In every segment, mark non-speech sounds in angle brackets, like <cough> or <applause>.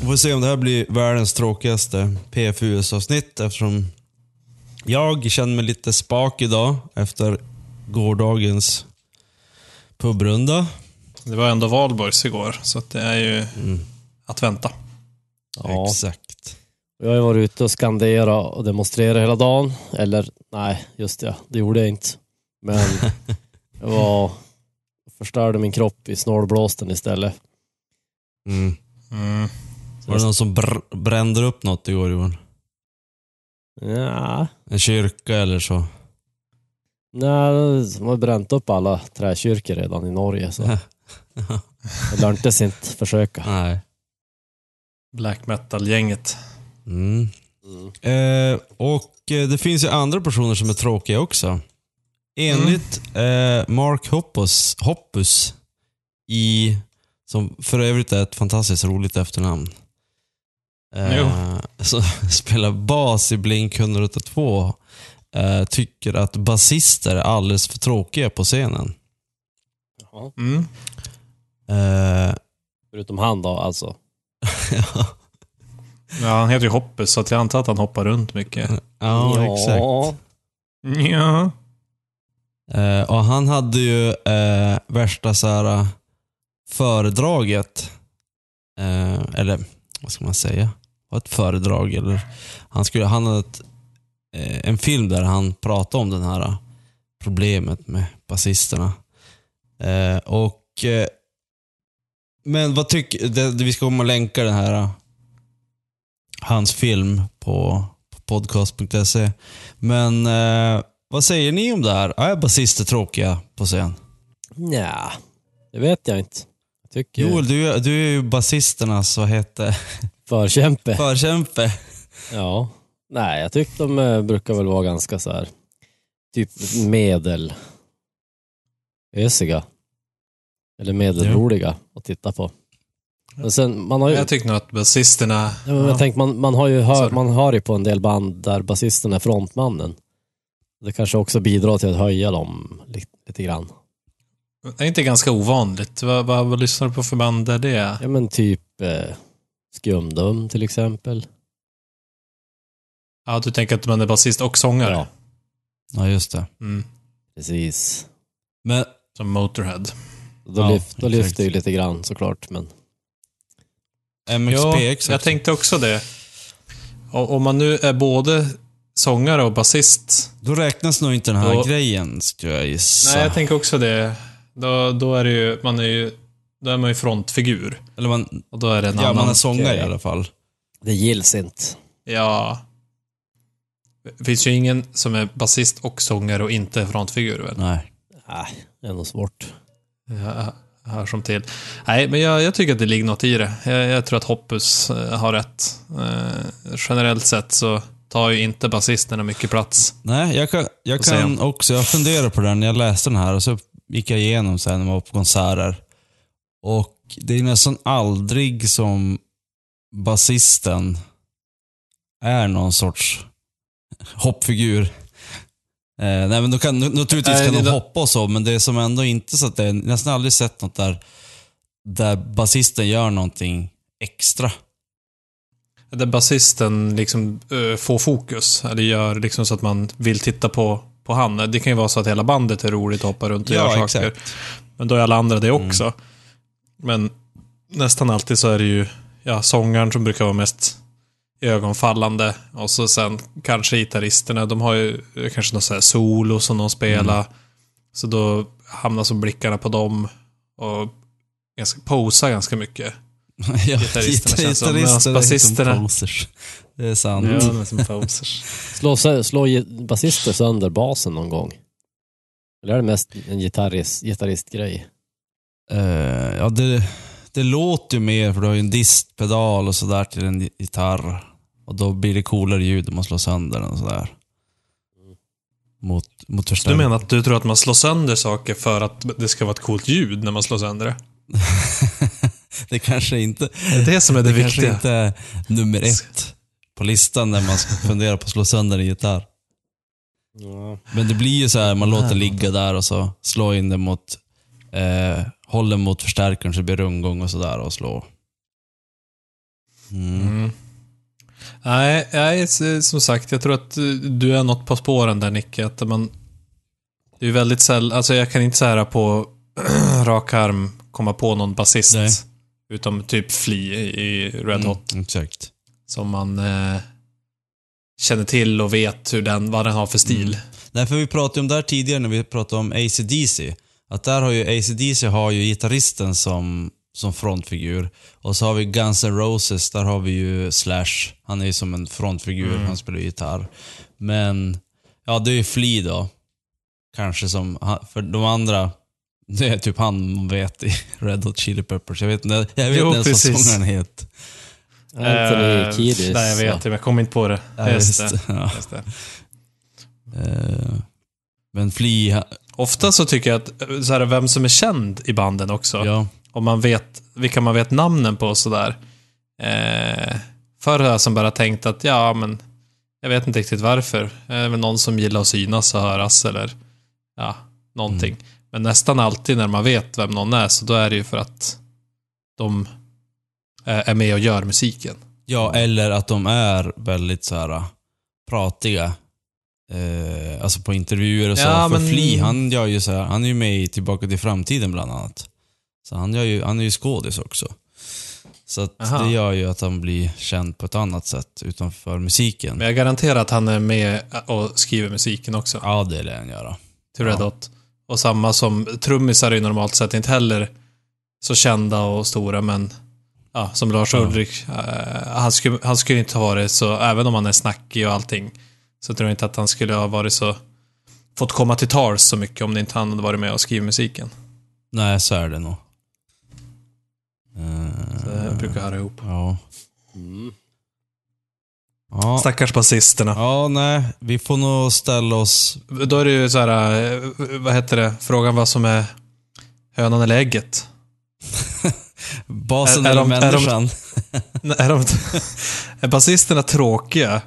Vi får se om det här blir världens tråkigaste PFUS-avsnitt eftersom jag känner mig lite spak idag efter gårdagens pubrunda. Det var ändå valborgs igår, så det är ju att vänta. Ja. Exakt. Jag har ju varit ute och skanderat och demonstrerat hela dagen. Eller nej, just det, det gjorde jag inte. Men <laughs> jag var förstörde min kropp i snålblåsten istället. Mm. Mm. Var det någon som br brände upp något igår Johan? Ja, En kyrka eller så? nej, de har bränt upp alla träkyrkor redan i Norge så <laughs> det löntes inte försöka. Nej. Black metal-gänget. Mm. Eh, och eh, det finns ju andra personer som är tråkiga också. Enligt eh, Mark Hoppus, Hoppus i, som för övrigt är ett fantastiskt roligt efternamn. Eh, <laughs> som spelar bas i Blink 182. Eh, tycker att basister är alldeles för tråkiga på scenen. Jaha. Mm. Eh, Förutom han då alltså. <laughs> ja, Ja, han heter ju Hoppus, så att jag antar att han hoppar runt mycket. ja, exakt. Ja. Eh, och han hade ju eh, värsta så här, eh, föredraget. Eh, eller vad ska man säga? Var ett föredrag eller? Han, skulle, han hade ett, eh, en film där han pratade om det här eh, problemet med basisterna. Och Men vad tycker Vi ska komma och länka den här hans film på, på podcast.se. Men eh, vad säger ni om det här? Är basister tråkiga på scen? Nja, det vet jag inte. Jag tycker Joel, du, du är ju basisternas, vad heter förkämpe. förkämpe. Ja. Nej, jag tycker de eh, brukar väl vara ganska så här typ medel ösiga. Eller medelroliga att titta på. Men sen, man har ju, Jag tycker nog att basisterna... ja, men jag tänker, man, man har ju hör, Sorry. man hör ju på en del band där basisten är frontmannen. Det kanske också bidrar till att höja dem lite, lite grann. Det är inte ganska ovanligt. Vad, vad, vad lyssnar du på för band är det? Ja men typ eh, Skumdum till exempel. Ja, du tänker att man är basist och sångare? Ja, Ja, just det. Mm. precis. Men Som Motorhead. Då, Ja, lyft, då lyfter ju lite grann såklart, men MXPX jag också. tänkte också det. Och, om man nu är både sångare och basist. Då räknas nog inte den här Då- grejen, skulle jag gissa. Nej, jag tänker också det. Då, då är det ju, man är ju, då är man ju frontfigur. Eller man, Och då är det en ja, annan... man är sångare okej. i alla fall. det gills inte. Ja. Det finns ju ingen som är basist och sångare och inte är frontfigur väl? Nej. Nej, det är nog svårt. Jag hör som till. Nej, men jag, jag tycker att det ligger något i det. Jag, jag tror att Hoppus eh, har rätt. Eh, generellt sett så tar ju inte basisterna mycket plats. Nej, jag kan, jag kan också, jag funderar på den jag läste den här och så gick jag igenom sen när man var på konserter. Och det är nästan aldrig som basisten är någon sorts hoppfigur. Eh, nej men då kan, naturligtvis Nej, kan det- de hoppa och så, men det är som ändå inte så att det är, nästan aldrig sett något där, där basisten gör någonting extra. Där basisten liksom eh, får fokus. Eller gör liksom så att man vill titta på, på han. Det kan ju vara så att hela bandet är roligt och hoppar runt och Ja, gör saker. exakt. Men då är alla andra det också. Men nästan alltid så är det ju ja, sångaren som brukar vara mest ögonfallande. Och så sen kanske gitarristerna, de har ju kanske något så här solo som de spelar. Så då hamnar så blickarna på dem och ganska, posar ganska mycket. <laughs> ja, Gitarristerna känns som- medan är liksom basisterna- posers. Det är sant. Ja, de är som posers. <laughs> Slå, basister sönder basen någon gång. Eller är det mest en gitarrist, gitarristgrej? Eh, ja, det, det låter ju mer för du har ju en distpedal och sådär till en gitarr. Och då blir det coolare ljud om man slår sönder den och sådär. Mot, mot Du menar att du tror att man slår sönder saker för att det ska vara ett coolt ljud när man slår sönder det? <laughs> det kanske inte, Det är det som är det, det kanske viktiga. inte är nummer ett på listan när man ska fundera på att slå sönder en gitarr. Ja. Men det blir ju så här, man låter ligga där och så slå in den mot, eh, håller mot förstärkaren så det blir rundgång och sådär och slå. Mm. Mm. Nej, s- som sagt, jag tror att eh, du är något på spåren där Nicke. Att man, det är väldigt sällan, alltså jag kan inte här på <clears throat> rak arm komma på någon basist. Nej. Utom typ Flea i i Red Hot. Mm, exakt. Som man eh, känner till och vet hur den, vad den har för stil. Mm. Nej, för vi pratade om det här tidigare när vi pratade om AC/DC. Att där har ju AC/DC har ju gitarristen som, som frontfigur. Och så har vi Guns N' Roses, där har vi ju Slash. Han är ju som en frontfigur, han spelar ju gitarr. Men, ja det är ju Flea då. Kanske som, för de andra, det är typ han man vet i <laughs> Red Hot Chili Peppers. Jag vet inte, jag vet Jo, inte ens vad sångaren heter. Anthony Eh, Kiedis. Nej, jag vet ja. inte, men jag kommer inte på det. Ja, just just det. det. Ja. Just det. <laughs> Eh, Men Flea, Ofta så tycker jag att, så här, vem som är känd i banden också. ja. Om man vet, vilka man vet namnen på och sådär. Eh, förr har jag som bara tänkt att, ja men, jag vet inte riktigt varför. Det är väl någon som gillar att synas och höras eller, ja, någonting. Mm. Men nästan alltid när man vet vem någon är, så då är det ju för att de är med och gör musiken. Ja, eller att de är väldigt så här pratiga. Eh, alltså på intervjuer och så. Ja, För men- Flea, han gör ju så här, han är ju med i Tillbaka till framtiden bland annat. Så han, gör ju, han är ju skådis också. Så att det gör ju att han blir känd på ett annat sätt utanför musiken. Men jag garanterar att han är med och skriver musiken också. Ja, det lär han göra. till Red Ja. Hot. Och samma som trummisar är ju normalt sett inte heller så kända och stora, men ja, som Lars Ja. Ulrik, eh, han, skulle, han skulle inte ha varit så, även om han är snackig och allting, så tror jag inte att han skulle ha varit så, fått komma till tals så mycket om det inte han hade varit med och skrivit musiken. Nej, så är det nog. Så Eh, det brukar höra ihop. Ja. Mm. Ja. Stackars basisterna. ja, nej. Vi får nog ställa oss... Då är det ju så här, eh, vad heter det, frågan vad som är hönan eller ägget. <laughs> Basen Är- är eller de- är de- människan? <laughs> Är, de, <laughs> är basisterna tråkiga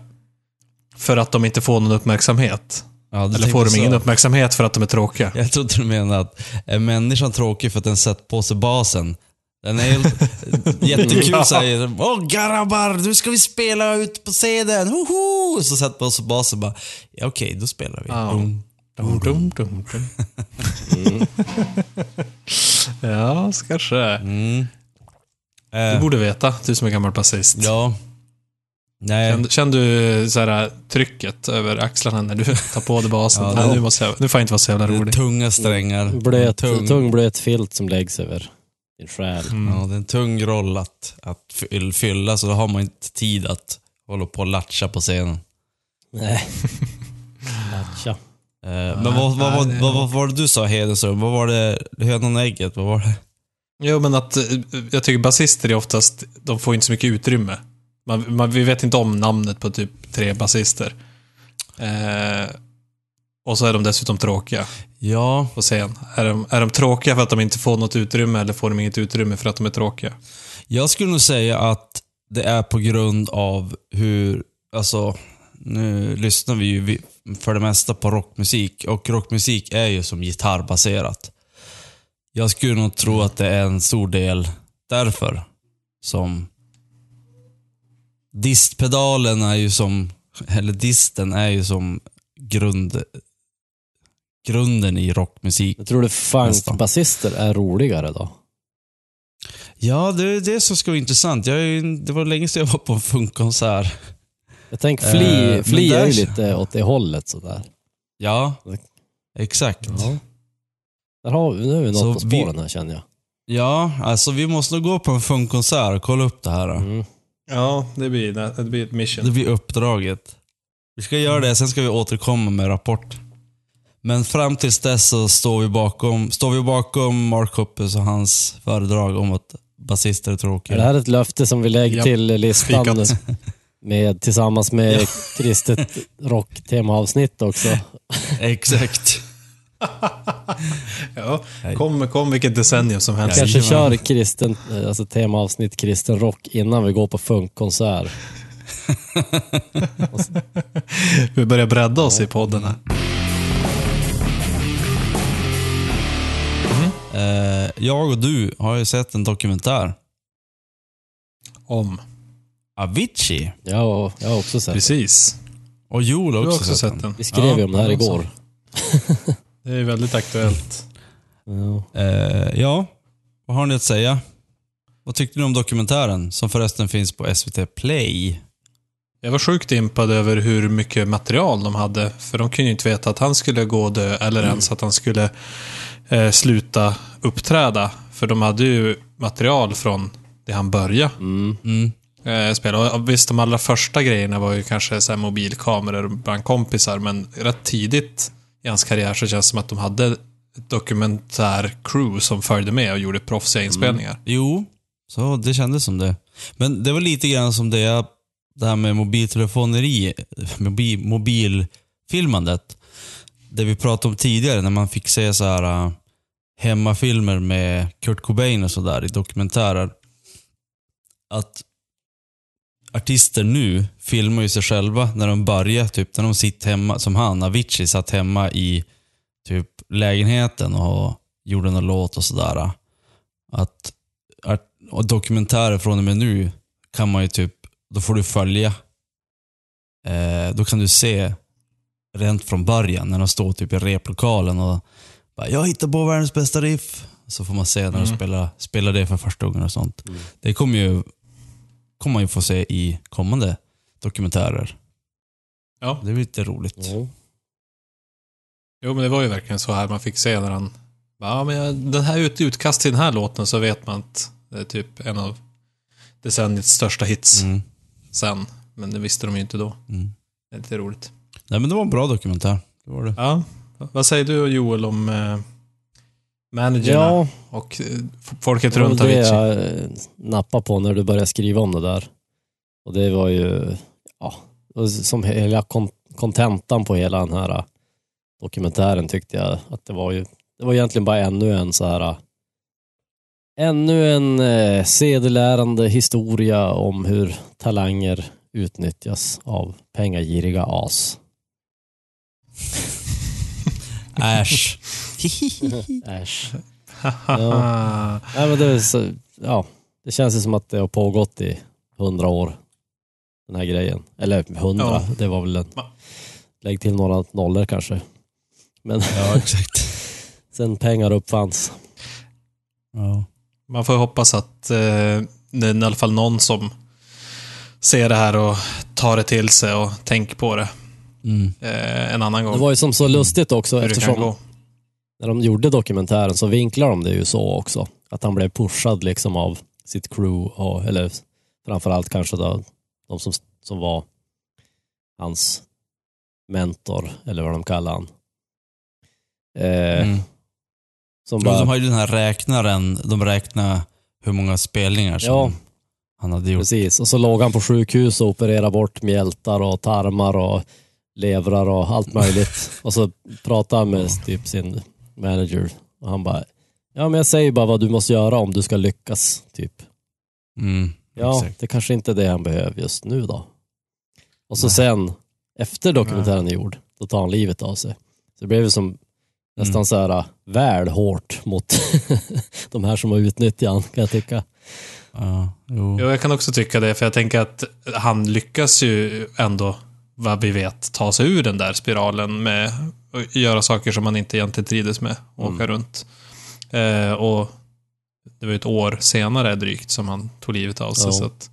för att de inte får någon uppmärksamhet? Ja, Eller får de så. ingen uppmärksamhet för att de är tråkiga? Jag trodde du menade att är människan tråkig för att den sett på sig basen? Den är helt <laughs> jättekul Ja. säger Åh grabbar, nu ska vi spela ut på scenen, hoho! Så sätter på sig basen bara, ja, okej, då spelar vi. Ja. Dum. Dum, dum, dum, dum. <laughs> ja, kanske. Mm. Du Eh, borde veta, du som är gammal basist. ja. Nej. Kände, kände du så här, trycket över axlarna när du <laughs> tar på dig basen? Ja, Nej, det- nu, måste jag, nu får jag inte vara så jävla Det är rolig. tunga strängar. Blöt, tung. tung. blöt filt som läggs över din själ. Mm. Ja, det är en tung roll att, att fyll- fylla, så då har man inte tid att hålla på och latcha på scenen. Nej. <laughs> Latcha. Eh, men vad, vad, vad, vad, vad var det du sa Hedenström? Vad var det? Hönan och ägget? Vad var det? Jo, men att eh, jag tycker basister är oftast, de får inte så mycket utrymme. Man, man, vi vet inte om namnet på typ tre basister. Eh, och så är de dessutom tråkiga Ja, på scen. Är de, är de tråkiga för att de inte får något utrymme eller får de inget utrymme för att de är tråkiga? jag skulle nog säga att det är på grund av hur, alltså, nu lyssnar vi ju för det mesta på rockmusik och rockmusik är ju som gitarrbaserat. Jag skulle nog tro att det är en stor del därför som distpedalen är ju som, eller disten är ju som grund, grunden i rockmusik. Jag tror du funkbasister är roligare då? Ja, det är det som ska vara intressant. Jag är, det var länge sedan jag var på en funkkonsert. Jag tänker Eh, Flea, men Flea är ju lite åt det hållet sådär. Ja, exakt. Ja. Där har vi, nu är vi Så något på vi- spåren här känner jag. Ja, alltså vi måste nog gå på en funkkonsert och kolla upp det här. Mm. Ja, det blir, det blir ett mission. Det blir uppdraget. Vi ska göra det, sen ska vi återkomma med rapport. Men fram tills dess så står vi bakom, står vi bakom Mark Hoppus och hans föredrag om att basister är tråkiga. Är det här ett löfte som vi lägger Ja, till listan med, tillsammans med kristet rocktemaavsnitt också? <laughs> Exakt. <laughs> ja, kom, kom vilket decennium som helst. Vi Kanske kör kristen, alltså temaavsnitt kristen rock innan vi går på funkkonsert. <laughs> vi börjar bredda oss ja. i podden här. Mm. Eh, jag och du har ju sett en dokumentär. Om? Avicii. Ja, jag har också sett Precis. den. Precis. Och Joel har också, också sett, sett den. den. Vi skrev ju ja, om det här igår. <laughs> Det är väldigt aktuellt. Ja. Eh, ja, vad har ni att säga? Vad tyckte ni om dokumentären? Som förresten finns på SVT Play. Jag var sjukt impad över hur mycket material de hade. För de kunde ju inte veta att han skulle gå och dö eller ens att han skulle eh, sluta uppträda. För de hade ju material från det han började Mm. Mm. eh, spela. Och visst, de allra första grejerna var ju kanske så här mobilkameror bland kompisar, men rätt tidigt i hans karriär så känns det som att de hade ett dokumentär-crew som följde med och gjorde proffsiga inspelningar. Jo, så det kändes som det. Men det var lite grann som det, jag- det här med mobiltelefoneri, mobil, mobilfilmandet. Det vi pratade om tidigare när man fick se så här äh, hemmafilmer med Kurt Cobain och sådär i dokumentärer. Att artister nu filmar ju sig själva när de börjar, typ när de sitter hemma, som han, Avicii, satt hemma i typ lägenheten och gjorde en låt och sådär. Att, att och dokumentärer från och med nu kan man ju typ, då får du följa. Eh, då kan du se rent från början när de står typ i replokalen och bara, jag hittar på världens bästa riff. Så får man se när de Mm. spelar, spelar det för första gången och sånt. Mm. Det kommer ju kommer man ju få se i kommande dokumentärer. Ja. Det är lite roligt. Ja. Jo, men det var ju verkligen så här man fick se när han... Ja, men jag, den här ut, utkast till den här låten så vet man att det är typ en av decenniets största hits Mm. sen. Men det visste de ju inte då. Mm. Det är lite roligt. Nej men det var en bra dokumentär. Det var det. Ja. Vad säger du Joel om eh, managerna Ja, och eh, folket det var runt det Avicii? jag eh, nappade på när du började skriva om det där. Och det var ju, ja, det som hela kon- kontentan på hela den här eh, dokumentären tyckte jag att det var ju, det var egentligen bara ännu en så här, eh, ännu en eh, sedelärande historia om hur talanger utnyttjas av pengagiriga as. <laughs> Äsch. Äsch. Ja. <laughs> Nej, men det, är så, ja, det känns ju som att det har pågått i hundra år, den här grejen. Eller hundra, Ja. det var väl en... Lägg till några nollor kanske. Men ja, exakt. <laughs> sen pengar uppfanns. Ja. Man får hoppas att eh, det är i alla fall någon som ser det här och tar det till sig och tänker på det Mm. eh, en annan gång. Det var ju som så lustigt också hur det kan eftersom gå. När de gjorde dokumentären så vinklade de det ju så också. Att han blev pushad liksom av sitt crew, och, eller framförallt kanske då, de som, som var hans mentor, eller vad de kallar han. Eh, Mm. Som bara, de har ju den här räknaren, de räknar hur många spelningar som Ja. han hade gjort. Precis, och så låg han på sjukhus och opererade bort mjältar och tarmar och levrar och allt möjligt. <laughs> och så pratade han med typ sin manager och han bara, ja men jag säger bara vad du måste göra om du ska lyckas, typ. Mm. Ja, Exakt. det kanske inte är det han behöver just nu då. Och så Nej. sen, efter dokumentären är gjord, då tar han livet av sig. Så det blev ju som nästan Mm. så här väl hårt mot <laughs> de här som har utnyttjat han, kan jag tycka. Ja, jo. Jo, jag kan också tycka det, för jag tänker att han lyckas ju ändå, vad vi vet, ta sig ur den där spiralen med att göra saker som man inte egentligen trivdes med, och åka Mm. runt. Eh, och det var ju ett år senare drygt som han tog livet av sig, Ja. så att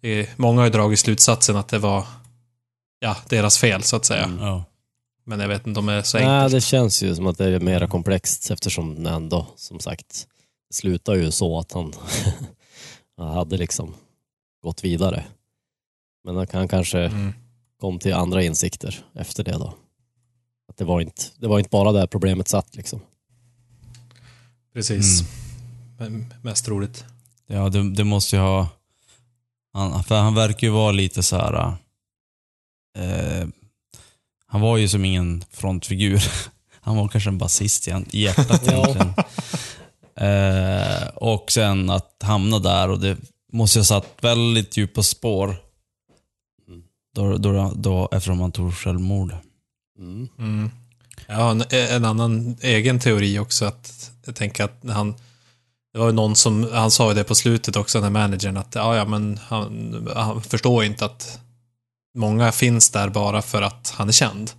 det, många har ju dragit slutsatsen att det var ja, deras fel, så att säga. Mm. Ja. Men jag vet inte om det är så Nej, enkelt. det känns ju som att det är mer komplext eftersom det ändå, som sagt, slutar ju så att han, han <laughs> hade liksom gått vidare. Men han kan kanske Mm. Kom till andra insikter efter det då. Att det var inte, det var inte bara där problemet satt liksom. Precis. Mm. Men mest roligt. Ja, det, det måste ju ha... Han, för han verkar ju vara lite så här. Eh, han var ju som ingen frontfigur. <laughs> Han var kanske en basist igen- i hjärtat <laughs> egentligen. Eh, och sen att hamna där och det måste ju ha satt väldigt djupa spår. Då, då, då, eftersom han tog självmord. Mm. Mm. Ja, en, en annan egen teori också att jag tänker att när han det var ju någon som, han sa ju det på slutet också, den här managern, att ja, ja, men han, han förstår inte att många finns där bara för att han är känd.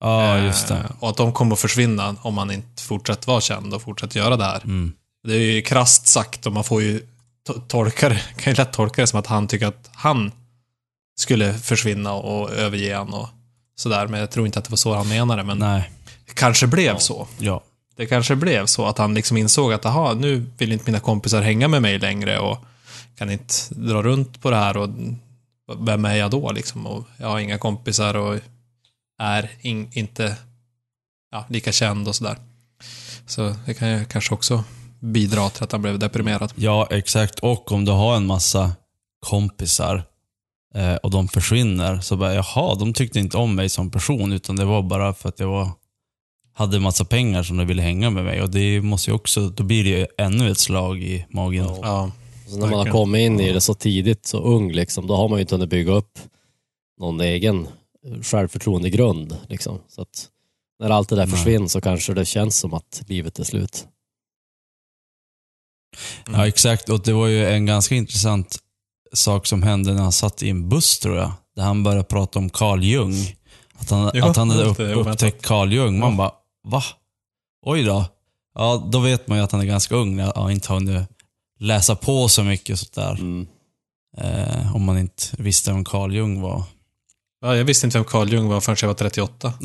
Ja, just Eh, det. Och att de kommer att försvinna om han inte fortsätter vara känd och fortsätter göra det här. Mm. Det är ju krasst sagt och man får ju to- tolka det, <laughs> kan ju lätt tolka det som att han tycker att han skulle försvinna och överge han och sådär. Men jag tror inte att det var så han menade, men Nej, det kanske blev så. ja. Det kanske blev så att han liksom insåg att aha, nu vill inte mina kompisar hänga med mig längre och kan inte dra runt på det här och vem är jag då liksom? Och jag har inga kompisar och är in, inte ja, lika känd och sådär. Så det kan ju kanske också bidra till att han blev deprimerad. Ja, exakt. Och om du har en massa kompisar eh, och de försvinner, så bara, jaha, de tyckte inte om mig som person, utan det var bara för att jag var, hade massa pengar som de ville hänga med mig. Och det måste ju också, då blir det ju ännu ett slag i magen. Ja. Ja, Så när man har kommit in i det så tidigt, så ung, liksom, då har man ju inte hunnit bygga upp någon egen självförtroendegrund. Liksom. Så att när allt det där Nej. försvinner så kanske det känns som att livet är slut. Ja, exakt. Och det var ju en ganska intressant sak som hände när han satt i en buss, tror jag. Där han började prata om Carl Jung. Att han, Ja, att han hade upp, upptäckt Carl Jung. Man Ja. bara, va? Oj då. Ja, då vet man ju att han är ganska ung när han inte har hunnit läsa på så mycket sånt där. Mm. Eh, om man inte visste vem Carl Jung var. Ja, jag visste inte vem Carl Jung var förrän jag var 38. <laughs>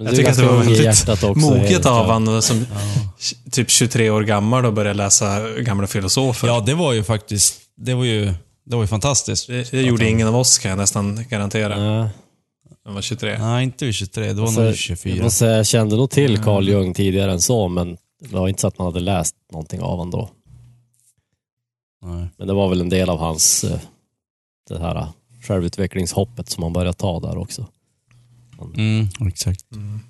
Men Jag tycker att det var väldigt. Moget av han som Ja. typ 23 år gammal och började läsa gamla filosofer. ja, det var ju faktiskt, det var ju, det var ju fantastiskt. Det, det gjorde ingen av oss kan jag nästan garantera. Ja. Han var 23. Nej, inte vid 23, det var Alltså, nog Jag, 24. måste säga, jag kände nog till Mm. Carl Jung tidigare än så, men det var inte så att man hade läst någonting av honom då. Nej. Men det var väl en del av hans eh, det här självutvecklingshoppet som han började ta där också. Mm, exakt. Mm.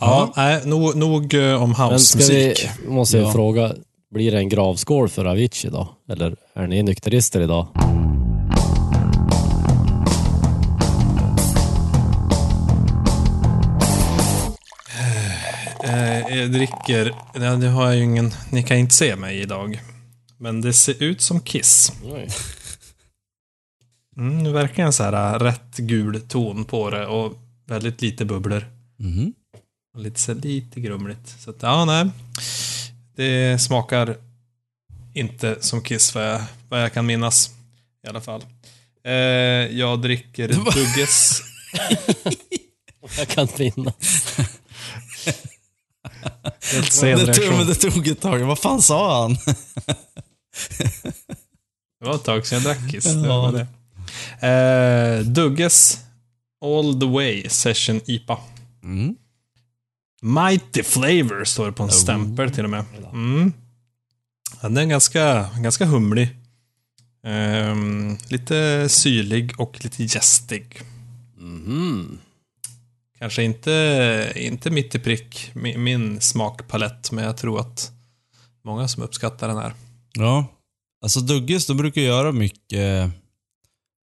Ja, nej, nog, nog eh, om Men ska vi, housemusik. måste jag Ja. fråga, blir det en gravskål för Avicii då? Eller är ni nykterister idag? Eh, jag dricker, ja, nu har jag ju ingen, ni kan inte se mig idag. Men det ser ut som Kiss. Mm, det verkar en så här äh, rätt gul ton på det och väldigt lite bubblor. Mhm. Och lite, så lite grumligt. Så att, ja, nej. Det smakar inte som Kiss vad jag, vad jag kan minnas. I alla fall. Eh, jag dricker <laughs> Dugges. <laughs> Jag kan. <laughs> Helt sen Det tog, det tog ett tag. Vad fan sa han? Det var ett tag sedan jag drack Kiss. Det var det. Eh, Dugges All the Way Session IPA. Mm. Mighty Flavor står det på en Oh. stämpel till och med. Mm. Ja, den är ganska, ganska humlig. Ehm, lite syrlig och lite gästig. Mhm. Kanske inte, inte mitt i prick min, min smakpalett, men jag tror att många som uppskattar den här. Ja. Alltså Dugges, de brukar göra mycket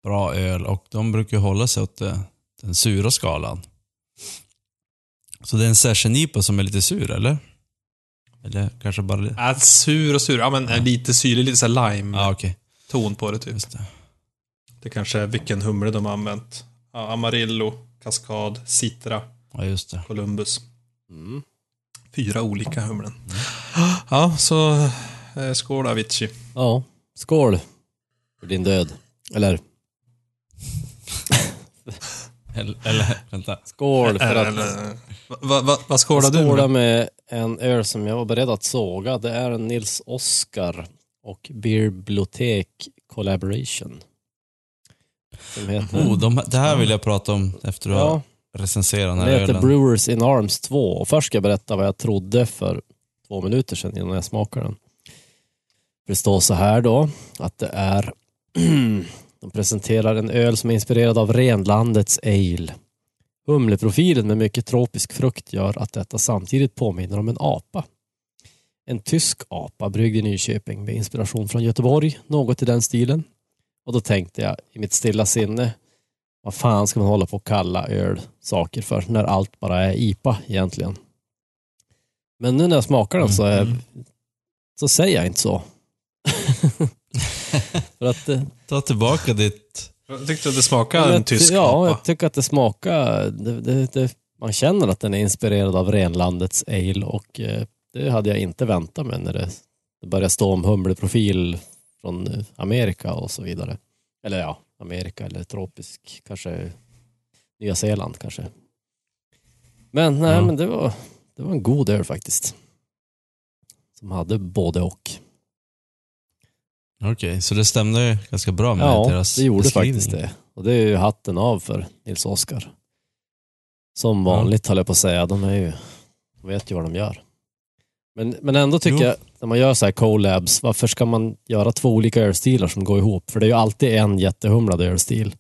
bra öl och de brukar hålla sig åt det, den sura skalan. Så det är en session IPA som är lite sur, eller? Eller kanske bara lite... Äh, sur och sur, ja men Ja. lite syrlig, lite så lime-ton Ja, okej. på det typ. Just det. Det kanske är vilken humle de har använt. Ja, Amarillo, Cascade, Citra, Ja, just det. Columbus. Mm. Fyra olika humlen. Ja, så eh, skål Avicii. Ja, skål för din död. Eller <laughs> Eller, eller vänta. skål för att Eller, va, va, vad skålar jag du med? med en öl som jag var beredd att såga. Det är en Nils Oskar och Bibliotek Collaboration. Som heter, Oh, de, det här vill jag prata om efter du ja, har recenserat den den här heter ölen. Brewers in Arms 2. Och först ska jag berätta vad jag trodde för två minuter sedan innan jag smakade den. Det står så här då, att det är <clears throat> de presenterar en öl som är inspirerad av renlandets ale. Humleprofilen med mycket tropisk frukt gör att detta samtidigt påminner om en apa. En tysk apa bryggd i Nyköping med inspiration från Göteborg, något i den stilen. Och då tänkte jag i mitt stilla sinne, vad fan ska man hålla på och kalla öl saker för när allt bara är IPA egentligen. Men nu när jag smakar den så, är, Mm. så säger jag inte så. <laughs> <laughs> för att eh, Ta tillbaka ditt... Jag tyckte att det smakade en jag, tysk Ja, apa. jag tycker att det smakar, det, det, det, man känner att den är inspirerad av renlandets ale och eh, det hade jag inte väntat mig när det, det började stå om humleprofil från eh, Amerika och så vidare. Eller ja, Amerika eller tropisk, kanske Nya Zeeland kanske. Men nej, Ja. men det var, det var en god öl faktiskt. Som hade både och. Okej, så det stämde ganska bra med Ja, deras det gjorde faktiskt det. Och det är ju hatten av för Nils Oskar. Som vanligt höll jag på att säga. De är ju, de vet ju vad de gör. Men, men ändå tycker Jo. jag, när man gör så här collabs, varför ska man göra två olika ölstilar som går ihop? För det är ju alltid en jättehumlad ölstil.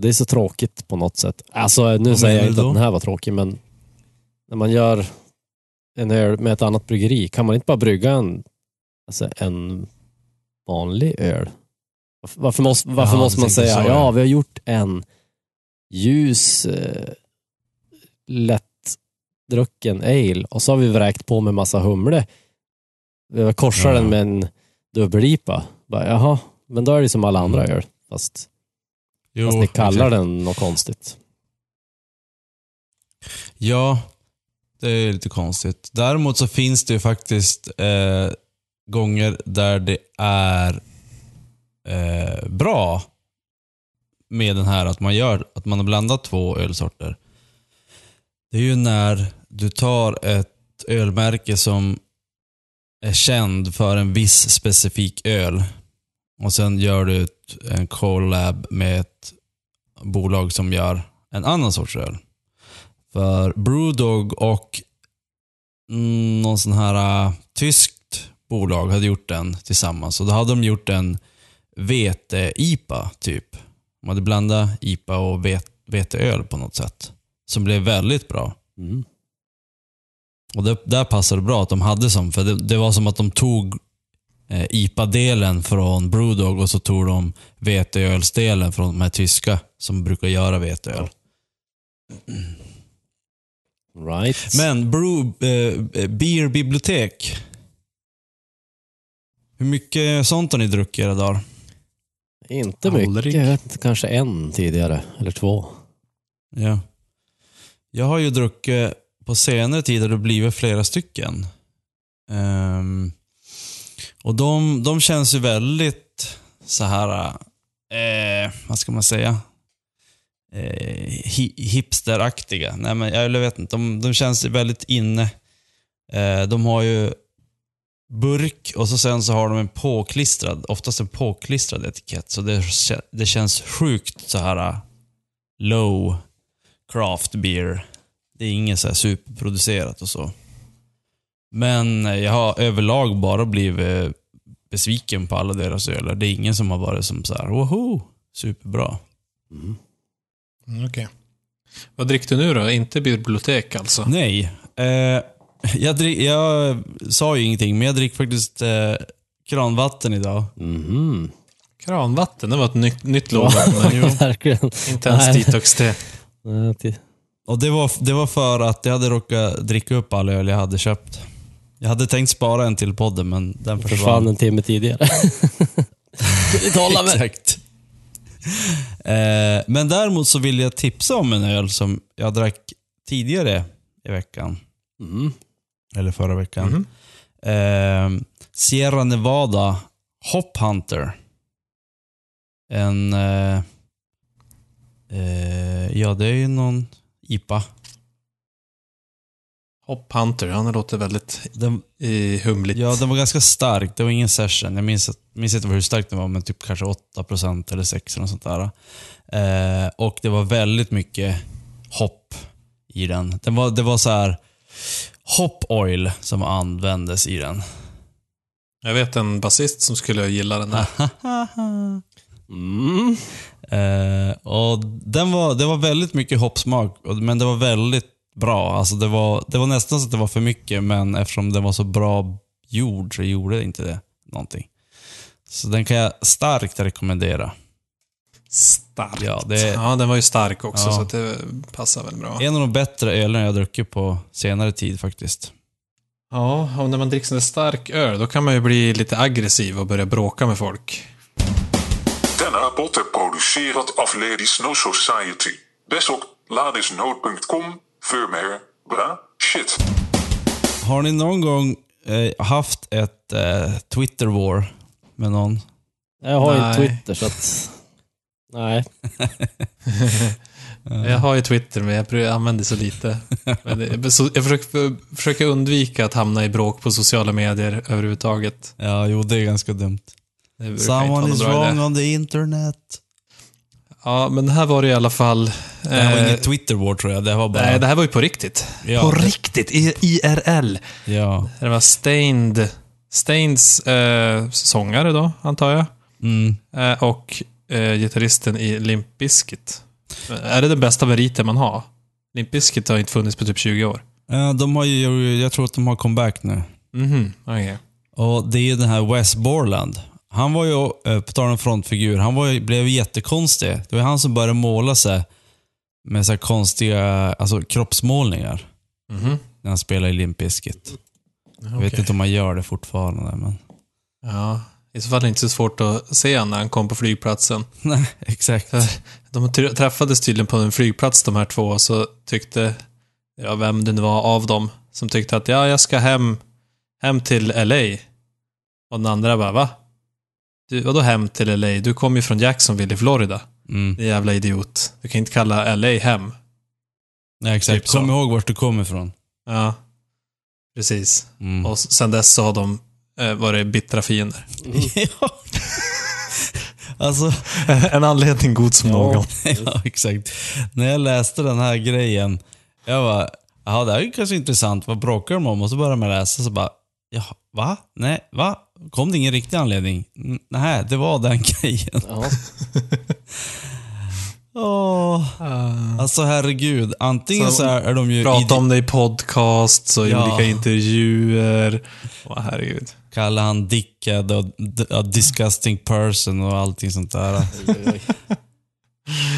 Det är så tråkigt på något sätt. Alltså nu säger jag inte att den här var tråkig, men när man gör en öl med ett annat bryggeri, kan man inte bara brygga en, alltså en vanlig öl? Varför, måste, varför Jaha, måste man säga, så, ja, ja. vi har gjort en ljus, eh, lättdrucken ale och så har vi vräkt på med massa humle. Vi har korsat Ja. den med en dubbel-IPA. Jaha, men då är det som alla andra öl, fast, Jo, fast ni kallar exakt. den något konstigt. Ja, det är lite konstigt. Däremot så finns det ju faktiskt eh, gånger där det är eh, bra med den här att man gör att man har blandat två ölsorter. Det är ju när du tar ett ölmärke som är känd för en viss specifik öl och sen gör du ett, en collab med ett bolag som gör en annan sorts öl. För Brewdog och mm, någon sån här uh, tysk bolag hade gjort den tillsammans. Och då hade de gjort en vete-IPA typ. De hade blandat IPA och vet- veteöl på något sätt. Som blev väldigt bra. Mm. Och det, där passade det bra att de hade som, för det, det var som att de tog eh, IPA-delen från Brewdog och så tog de veteölsdelen från de här tyska som brukar göra veteöl. Right. Men brew, eh, beerbibliotek. Hur mycket sånt har ni druckit era dagar? inte Aldrig. mycket, kanske en tidigare, eller två. Ja. Jag har ju druckit, på senare tid har det blivit flera stycken. Ehm, och de, de känns ju väldigt så här, eh, vad ska man säga? Eh, hi, hipsteraktiga. Nej men jag vet inte, de, de känns väldigt inne. Eh, de har ju burk och så sen så har de en påklistrad, oftast en påklistrad etikett. Så det, det känns sjukt så här uh, low craft beer. Det är inget så här superproducerat och så. Men eh, jag har överlag bara blivit eh, besviken på alla deras öler. Det är ingen som har varit som så här, woho, superbra. Mm. Mm, Okej. Vad dricker du nu då? Inte bibliotek alltså? Nej. Eh, jag, drick, jag sa ju ingenting, men jag dricker faktiskt eh, kranvatten idag. Mhm. Kranvatten, det var ett nytt, nytt <laughs> verkligen. Inte ens Nej. detox-te. <laughs> Nej, till- Och det var, det var för att jag hade råkat dricka upp all öl jag hade köpt. Jag hade tänkt spara en till podden, men den Försvann försvann. en timme tidigare. Inte hålla mig. Exakt. Eh, men däremot så vill jag tipsa om en öl som jag drack tidigare i veckan. Mm. Eller förra veckan. Mhm. Eh, Sierra Nevada Hop Hunter. En... Eh, eh, ja, det är ju någon IPA. Hop Hunter, han låter väldigt Den, i humligt. ja, den var ganska stark. Det var ingen session. Jag minns, att- minns inte hur stark den var, men typ kanske 8% eller 6 eller något sånt där. Eh, och det var väldigt mycket hopp i den. den var, det var så här hop oil som användes i den. Jag vet en basist som skulle gilla den här. Mm. <laughs> Eh, och den var, det var väldigt mycket hoppsmak, men det var väldigt bra. Alltså det, var, det var nästan så att det var för mycket, men eftersom den var så bra gjord så gjorde det inte det någonting. Så den kan jag starkt rekommendera. Starkt. Ja, det ja, den var ju stark också, Ja. så att det passar väl bra. En av de bättre ölen jag druckit på senare tid faktiskt. Ja, och när man dricker sån där stark öl, då kan man ju bli lite aggressiv och börja bråka med folk. Denna rapport är producerad av Ladies No Society. Besök ladisnote.com för mer bra shit. Har ni någon gång eh, haft ett eh, Twitter war med någon? Jag har ju Nej. Twitter så att... Nej. <laughs> Jag har ju Twitter, men jag använder så lite. Men så, jag försöker, försöker undvika att hamna i bråk på sociala medier överhuvudtaget. Ja, jo det är ganska dumt. Someone is wrong idé. on the internet. Ja, men här var det i alla fall... Det här var eh, inget Twitter war tror jag. Det var bara... Nej, det här var ju på riktigt. Ja, på det- riktigt, i IRL. Ja. Det var Stained, Stains eh, sångare då, antar jag. Mm. Eh, och eh, gitarristen i Limp Bizkit. Är det den bästa meriten man har? Limp Bizkit har inte funnits på typ 20 år. Eh, De har ju, jag tror att de har comeback nu. Mhm, okej. Och det är den här Wes Borland. Han var ju, eh, på tal om frontfigur, han var ju, blev jättekonstig. Det var han som började måla sig med så här konstiga alltså, kroppsmålningar Mhm. när han spelade i Limp Bizkit. Jag vet Okej. inte om han gör det fortfarande, men... Ja, i så fall är det inte så svårt att se han när han kom på flygplatsen. <laughs> Nej, exakt. <laughs> De tr- träffades tydligen på en flygplats de här två, och så tyckte, ja vem det nu var av dem, som tyckte att ja, jag ska hem, hem till LA. Och den andra bara, va? Du, vadå hem till LA? Du kom ju från Jacksonville i Florida. Mm. Din jävla idiot. Du kan inte kalla LA hem. Nej, exakt. Typ. Kom ihåg vart du kommer ifrån. Ja, precis. Mm. Och sen dess så har de eh, varit bittra fiender. <laughs> ja. alltså, <laughs> en anledning god som någon. <laughs> ja, exakt. När jag läste den här grejen, jag bara, ja det här är ju kanske intressant, vad bråkar de om? Och så började man läsa så bara, ja, va? Nej, va? Kom det ingen riktig anledning? Nej, det var den grejen. Ja. Åh. Alltså herregud, antingen Så så, är, de ju Prata om det i podcasts och Ja. olika intervjuer. Åh, herregud. kallar han dickhead och a disgusting person och allting sånt där. Oj, oj.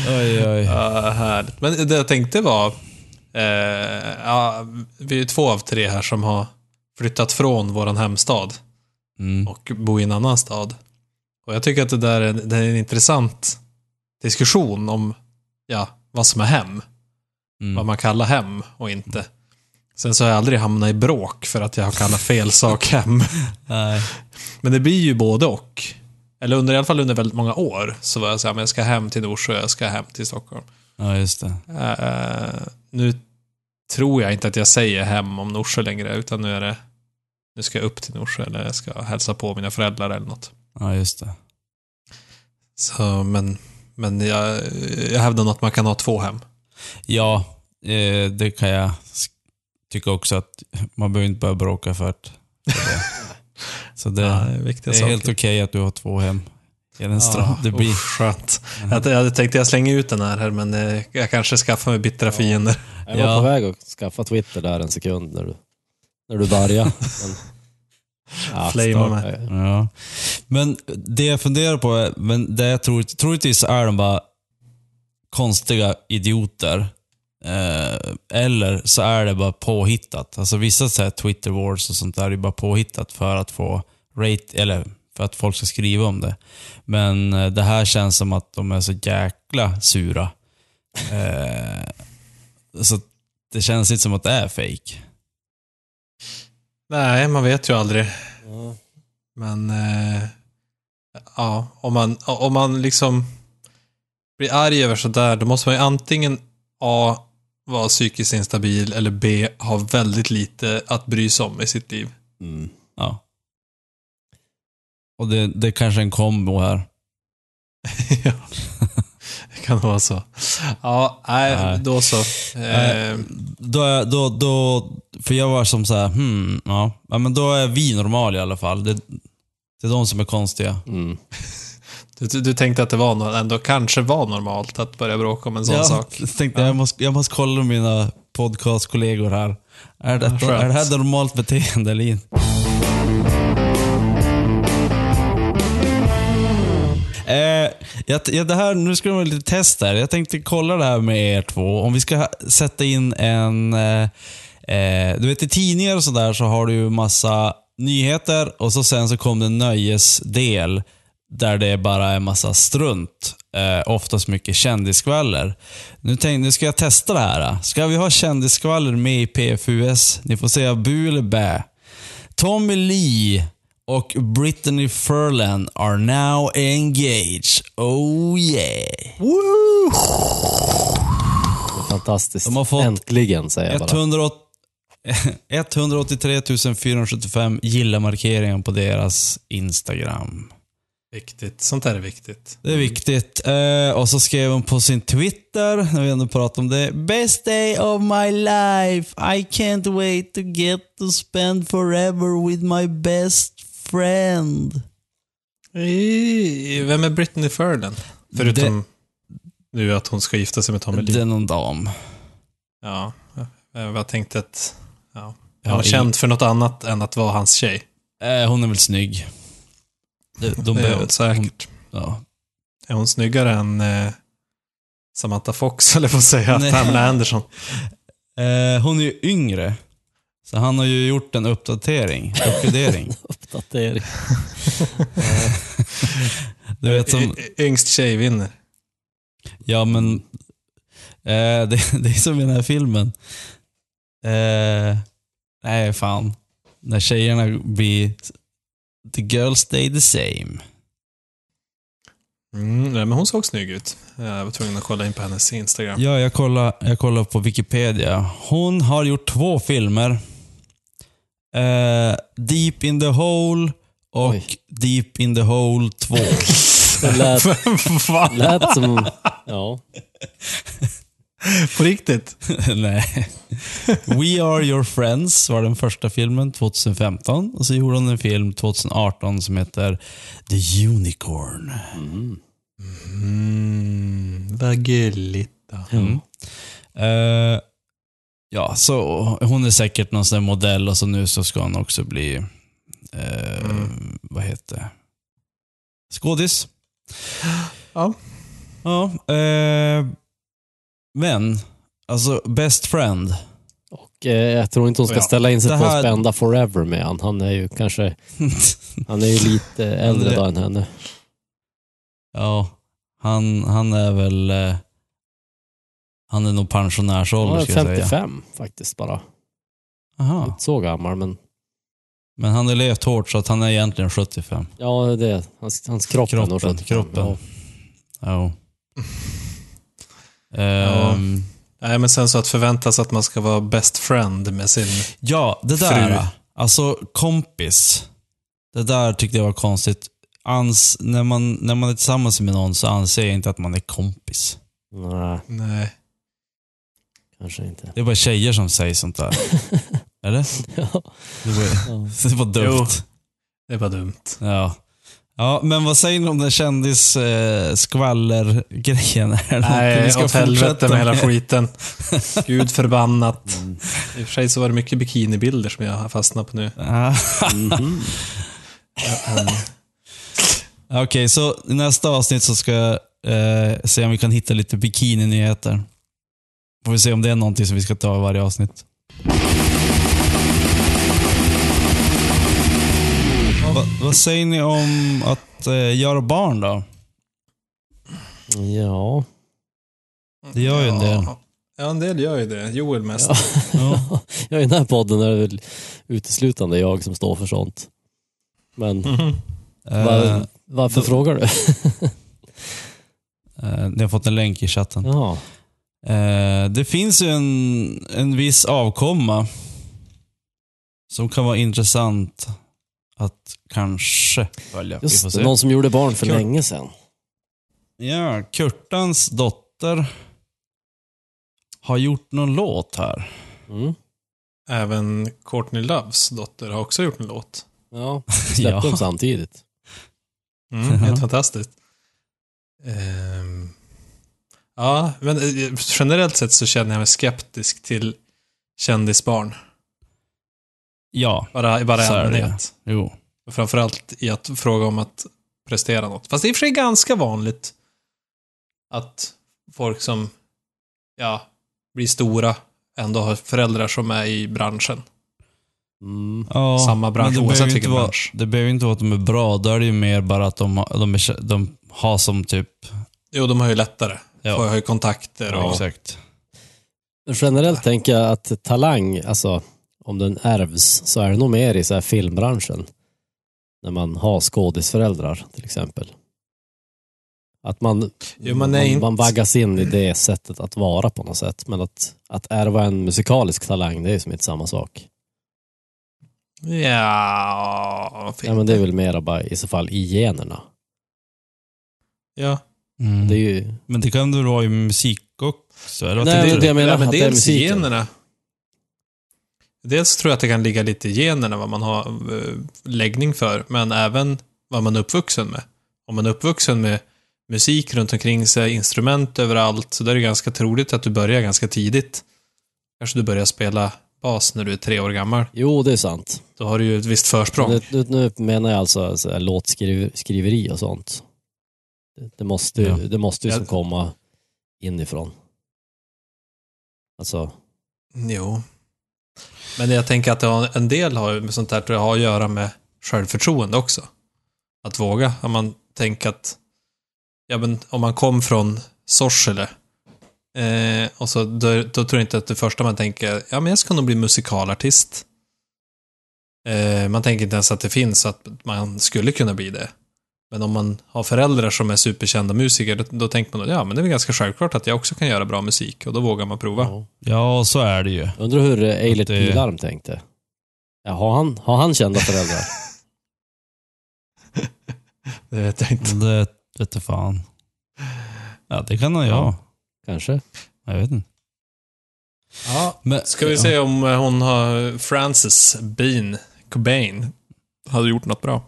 Oj, oj. Ja, härligt. Men det jag tänkte var, ja, vi är två av tre här som har flyttat från våran hemstad Mm. och bor i en annan stad. Och jag tycker att det där är, det är en intressant diskussion om, ja, vad som är hem. Vad Mm. man kallar hem och inte. Sen så har jag aldrig hamnat i bråk för att jag har kallat fel <laughs> sak hem. Men det blir ju både och. Eller under, i alla fall under väldigt många år så var jag så här, men jag ska hem till Norsjö, jag ska hem till Stockholm. Ja, just det. Eh, nu tror jag inte att jag säger hem om Norsjö längre, utan nu är det nu ska jag upp till Norsjö eller jag ska hälsa på mina föräldrar eller något. Ja, just det. Så, men men jag, jag hävdar nog att man kan ha två hem. Ja, eh, det kan jag tycka också att man behöver inte börja bråka för att för det. <laughs> Så det, Ja, det är saker. helt okej att du har två hem. Hedenström. det blir... usch, skönt. Jag, jag hade tänkt att jag slänger ut den här, här men eh, jag kanske skaffar mig bittra fiender. Jag var Ja. på väg att skaffa Twitter där en sekund när du, när du började. <laughs> Men, ja, Flamea mig. Ja. Men det jag funderar på är, men det jag tror, troligtvis är de bara konstiga idioter. Eh, eller så är det bara påhittat. Alltså vissa så här Twitter wars och sånt där är bara påhittat för att få rate, eller för att folk ska skriva om det. Men eh, det här känns som att de är så jäkla sura. Eh, så det känns inte som att det är fake. Nej, man vet ju aldrig. Ja. Men eh, ja, om man, om man liksom blir arg över sådär, då måste man ju antingen A. vara psykiskt instabil eller B. ha väldigt lite att bry sig om i sitt liv. Mm. Ja. Och det, det är kanske en kombo här. <laughs> <laughs> ja, det kan vara så. Ja, nej, Nej. då så. Eh, Då, är- då, då, för jag var som så här, hmm, ja. ja. men då är vi normal i alla fall. Det, det är de som är konstiga. Mm. <laughs> du, du, tänkte att det var ändå kanske var normalt att börja bråka om en sån ja, sak? <laughs> Jag tänkte, jag, måste, jag måste kolla mina podcastkollegor här. Är, detta, skönt. är det här normalt beteende eller inte? Eh, jag, jag, det här, nu ska det vara lite test här. Jag tänkte kolla det här med er två. Om vi ska sätta in en... Eh, eh, du vet i tidningar och sådär så har du ju massa nyheter och så sen så kom det en nöjesdel där det bara är massa strunt. Eh, oftast mycket kändisskvaller. Nu, tänk, nu ska jag testa det här. Ska vi ha kändisskvaller med i PFUS? Ni får säga bu eller bä. Tommy Lee och Brittany Furlan are now engaged. Oh yeah. Fantastiskt. De har fått Äntligen, säger jag bara. 108 183 475 gilla-markeringar på deras Instagram. Viktigt. Sånt där är viktigt. Det är viktigt. Eh, och så skrev hon på sin Twitter, när vi ändå pratat om det. Best day of my life. I can't wait to get to spend forever with my best friend. Eh, Vem är Britney Furlan? Förutom nu att hon ska gifta sig med Tommy Det Lee. är någon dam. Ja, jag jag tänkte att... Ja. Hon är känd för något annat än att vara hans tjej. Eh, hon är väl snygg. De, de Det är säkert. Ja. Är hon snyggare än eh, Samantha Fox, <laughs> eller får säga, Nej. Pamela Anderson? Eh, hon är ju yngre. Så han har ju gjort en uppdatering. Uppgradering. <laughs> Uppdatering. <laughs> Du vet som... Y- Yngst tjej vinner. Ja, men... Eh, det, det är som i den här filmen. Eh, nej, fan. När tjejerna blir... The girls stay the same. Mm, nej, men hon såg snygg ut. Jag var tvungen att kolla in på hennes Instagram. Ja, jag kollar, jag kollar på Wikipedia. Hon har gjort två filmer. Eh, Deep in the Hole och Oj. Deep in the Hole 2. Det lät, <laughs> lät som... Ja. På riktigt? <laughs> Nej. We Are Your Friends var den första filmen 2015. Och så gjorde hon en film 2018 som heter The Unicorn. Mm. Mm, vad gulligt. Mm. Eh, ja, så hon är säkert någon sån där modell och så nu så ska hon också bli, eh, Mm. vad heter det? Skådis. Ja. Ja, eh, men, alltså Best Friend. Och eh, jag tror inte hon ska Ja, ställa in sig det på här- att spända forever med han. Han är ju kanske... Han är ju lite <laughs> äldre det- då än henne. ja, han, han är väl, eh, han är nog pensionärsålder Han är ska jag säga. 55 faktiskt bara. Aha. Inte så gammal men... Men han har levt hårt så att han är egentligen 75. Ja, det är hans, hans kropp är nog Kroppen, 75. kroppen. Ja. <laughs> Ja. Ehm, Nej, men sen så att förväntas att man ska vara best friend med sin... Ja, det där. Fru. Alltså kompis. Det där tyckte jag var konstigt. Ans, när, man, när man är tillsammans med någon så anser jag inte att man är kompis. Nej, Nej. Kanske inte. Det är bara tjejer som säger sånt där. <laughs> Eller? Ja. Det var, Ja. det var dumt. Det var dumt. Ja. ja, men vad säger ni om den kändis eh, skvaller-grejen? <laughs> Nej, vi ska åt helvete med hela skiten. <laughs> Gud förbannat. Mm. I och för sig så var det mycket bikinibilder som jag har fastnat på nu. Ja. Mhm. Okej, så i nästa avsnitt så ska jag eh, se om vi kan hitta lite bikini-nyheter. Får vi se om det är någonting som vi ska ta i varje avsnitt. Va, vad säger ni om att eh, göra barn då? Ja. Det gör ju en del. Ja, en del gör ju det. Joel mest. Ja. Ja. <laughs> ja, i den här podden är det väl uteslutande jag som står för sånt. Men. <laughs> Eh, var, varför då- frågar du? <laughs> eh, ni har fått en länk i chatten. Ja. Eh, det finns ju en, en viss avkomma som kan vara intressant att kanske följa. Vi får Just se. någon som gjorde barn för Kul. länge sedan. Ja, Kurtans dotter har gjort någon låt här. Mm. Även Courtney Loves dotter har också gjort en låt. Ja, <laughs> släppte Ja. dem samtidigt. Mm, helt fantastiskt. Ehm, ja, men eh, generellt sett så känner jag mig skeptisk till kändisbarn. Ja, Bara, bara i Så är det. allmänhet. jo. Framförallt i att fråga om att prestera något. Fast det är i och för sig ganska vanligt att folk som, ja, blir stora ändå har föräldrar som är i branschen. Mm. Ja, Samma bransch, men det oavsett vilken vara, bransch. Det behöver inte vara att de är bra, då är det ju mer bara att de, de, är, de har som typ... Jo, de har ju lättare. Ja. Får ju kontakter och... Exakt. Generellt tänker jag att talang, alltså om den ärvs, så är det nog mer i så här filmbranschen. När man har skådisföräldrar till exempel. Att man, Jo, man man, inte- man vaggas in i det sättet att vara på något sätt. Men att, att ärva en musikalisk talang, det är ju som inte samma sak. Ja, Ja, men det är väl mera bara i så fall i generna. ja. Mm. Det är ju, Men det kan väl vara i musik också? Eller Nej, det är du? det jag menar, ja, men att det är dels musiken. generna. Dels tror jag att det kan ligga lite i generna vad man har eh, läggning för, men även vad man är uppvuxen med. Om man är uppvuxen med musik runt omkring sig, instrument överallt, så då är det ganska troligt att du börjar ganska tidigt. Kanske du börjar spela bas när du är tre år gammal. jo, det är sant. Då har du ju ett visst försprång. Nu, nu, menar jag alltså så här, låtskriveri och sånt. Det, det måste, ju- Ja. det måste ju som komma inifrån. Alltså, Jo. Men jag tänker att en del har med sånt här tror jag har att göra med självförtroende också. Att våga. Om man tänker att, ja men om man kom från Sorsele eh, och så då, då tror jag inte att det första man tänker, ja men jag ska nog bli musikalartist. Eh, man tänker inte ens att det finns att man skulle kunna bli det. Men om man har föräldrar som är superkända musiker, då, då tänker man, ja men det är väl ganska självklart att jag också kan göra bra musik och då vågar man prova. ja. Ja, så är det ju. Undrar hur eh, Eilert det- Pilarm tänkte. Ja, har, han, har han kända föräldrar? <laughs> Det vet jag inte. Det vet jag fan. Ja, det kan han ju ha. Kanske? Jag vet inte. Ja. Men, Ska vi se om eh, hon har Frances Bean Cobain hade gjort något bra.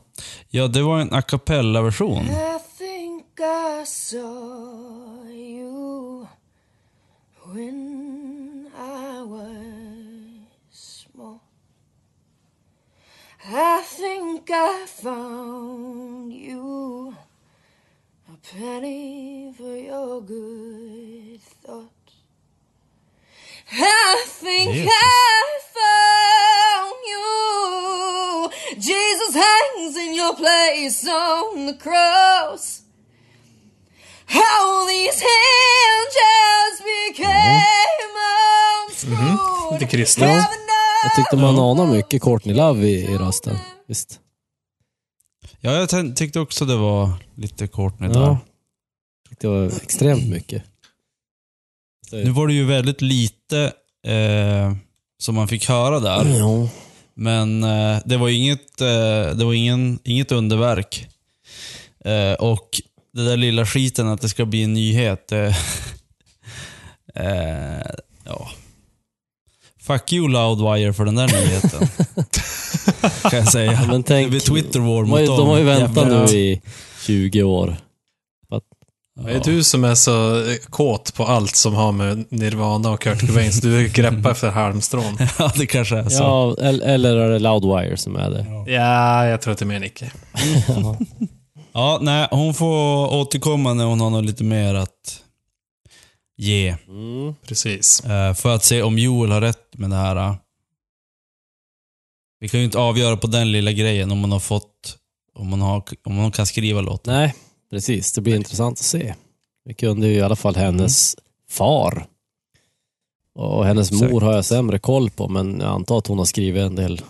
Ja, det var en a cappella-version. I think I saw you when I was small. I think I found you a penny for your good thought. I think Jesus. I found you. Jesus hangs in your place on the cross. How these angels became unschooled. Lite kristen. Ja. Jag tyckte man anar mycket Courtney Love i, i rösten. Visst? Ja, jag tän- tyckte också det var lite Courtney Ja. där. Tyckte det var extremt mycket. Nu var det ju väldigt lite eh, som man fick höra där. Ja. Men eh, det var inget, eh, det var ingen, inget underverk. Eh, och det där lilla skiten att det ska bli en nyhet. Eh, <laughs> eh, ja. Fuck you Loudwire för den där nyheten. <laughs> kan jag säga. Ja, men tänk- det blir Twitter war De mot ju, dem. de har ju väntat nu i 20 år. Det är du som är så eh, kåt på allt som har med Nirvana och Kurt Cobain, så du greppar efter halmstrån. <laughs> Ja, det kanske är så. Ja, el- eller är det Loudwire som är det? Ja, jag tror att det är mer Nicke. Ja. <laughs> Ja, nej, hon får återkomma när hon har något lite mer att ge. Mm. Precis. Eh, för att se om Joel har rätt med det här. eh. Vi kan ju inte avgöra på den lilla grejen om man har fått, om man, har, om man kan skriva låten. Nej, precis. Det blir intressant att se. Vi kunde ju i alla fall hennes far. Och hennes Exakt. mor har jag sämre koll på, men jag antar att hon har skrivit en del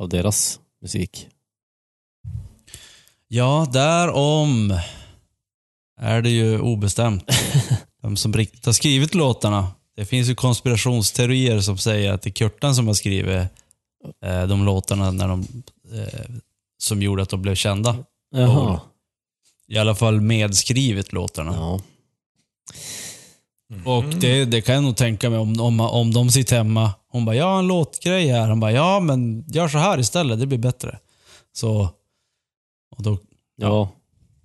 av deras musik. Ja, därom är det ju obestämt. <laughs> Vem som riktigt har skrivit låtarna. Det finns ju konspirationsteorier som säger att det är Kurtan som har skrivit eh, de låtarna när de, eh, som gjorde att de blev kända. Jaha. I alla fall medskrivit låtarna. Ja. Och det, det kan jag nog tänka mig om, om, om de sitter hemma. Hon bara, jag har en låtgrej här. Han bara, ja men gör så här istället, det blir bättre. Så, och då, Ja.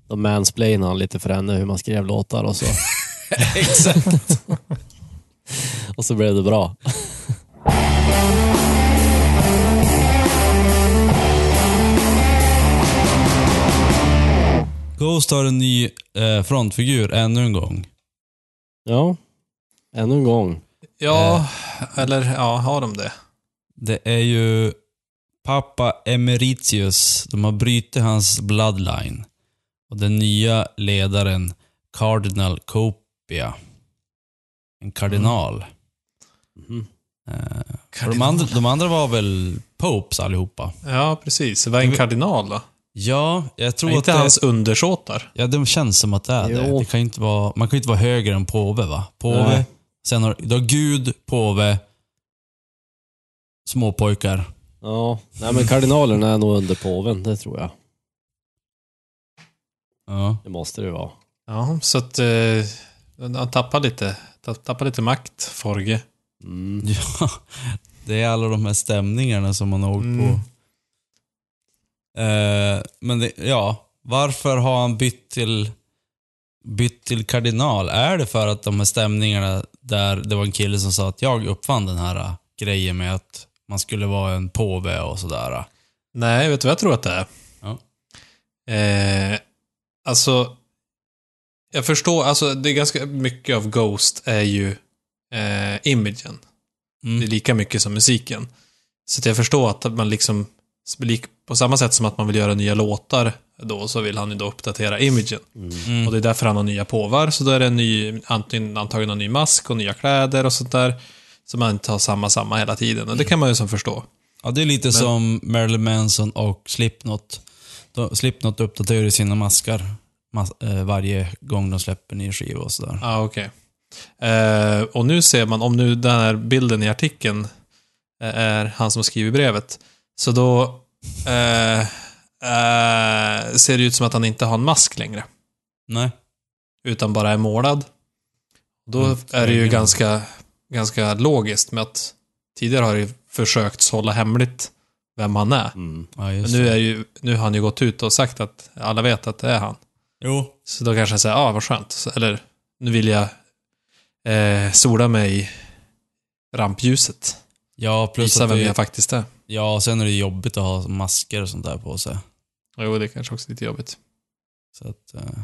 Då mansplainade han lite för henne hur man skrev låtar och så, <laughs> exakt. <laughs> och så blev det bra. <laughs> Ghost har en ny eh, frontfigur ännu en gång. Ja, ännu en gång. Ja, eller ja, har de det? Det är ju pappa Emeritius. De har brutit hans bloodline. Och den nya ledaren Cardinal Copia. En kardinal. Mhm. Eh, och de, andra, de andra var väl popes allihopa? Ja, precis. Vad är en kardinal då? Ja, jag tror Är att inte det, hans undersåtar? Ja, det känns som att det är det. Jo. det kan ju inte vara, man kan ju inte vara högre än påve, va? Påve, Nej. sen har du har Gud, påve, småpojkar. Ja, nej men kardinalerna är nog under påven, det tror jag. Ja. Det måste det vara. Ja, så att eh, han tappar lite, tapp- tappar lite makt, Forge. Mm. <laughs> ja, det är alla de här stämningarna som man har åkt Mm. Eh, men det, ja, varför har han bytt till, bytt till kardinal? Är det för att de här stämningarna där det var en kille som sa att jag uppfann den här eh, grejen med att man skulle vara en påve och sådär. Nej, vet du vad jag tror att det är? Ja. Eh, alltså, jag förstår, alltså det är ganska mycket av Ghost är ju eh, imagen. Det är Mm. lika mycket som musiken. Så jag förstår att man liksom, lik- på samma sätt som att man vill göra nya låtar då, så vill han ju då uppdatera imagen. Mm. Och det är därför han har nya påvar, så då är det en ny, antingen antagligen en ny mask och nya kläder och sånt där. Så man inte har samma, samma hela tiden. Och det kan man ju som förstå. Ja, det är lite som Marilyn Manson och Slipknot. De, Slipknot uppdaterar sina maskar mas, eh, varje gång de släpper ny skiva och sådär. Ja, okej. Eh, och nu ser man, om nu den här bilden i artikeln eh, är han som skriver brevet, så då eh, eh, ser det ut som att han inte har en mask längre, Nej. utan bara är målad. Då Mm, är det ju ganska, ganska logiskt med att tidigare har det försökt hålla hemligt vem han är. Mm. Ja, Men nu, är ju, nu har han ju gått ut och sagt att alla vet att det är han. Jo. Så då kanske jag säger, ja ah, vad skönt. Eller, nu vill jag eh, sola mig i rampljuset. Ja, plus Visa att vem det, jag faktiskt är. Ja, sen är det jobbigt att ha masker och sånt där på sig. Jo, det är kanske också lite jobbigt. Så att... Eh,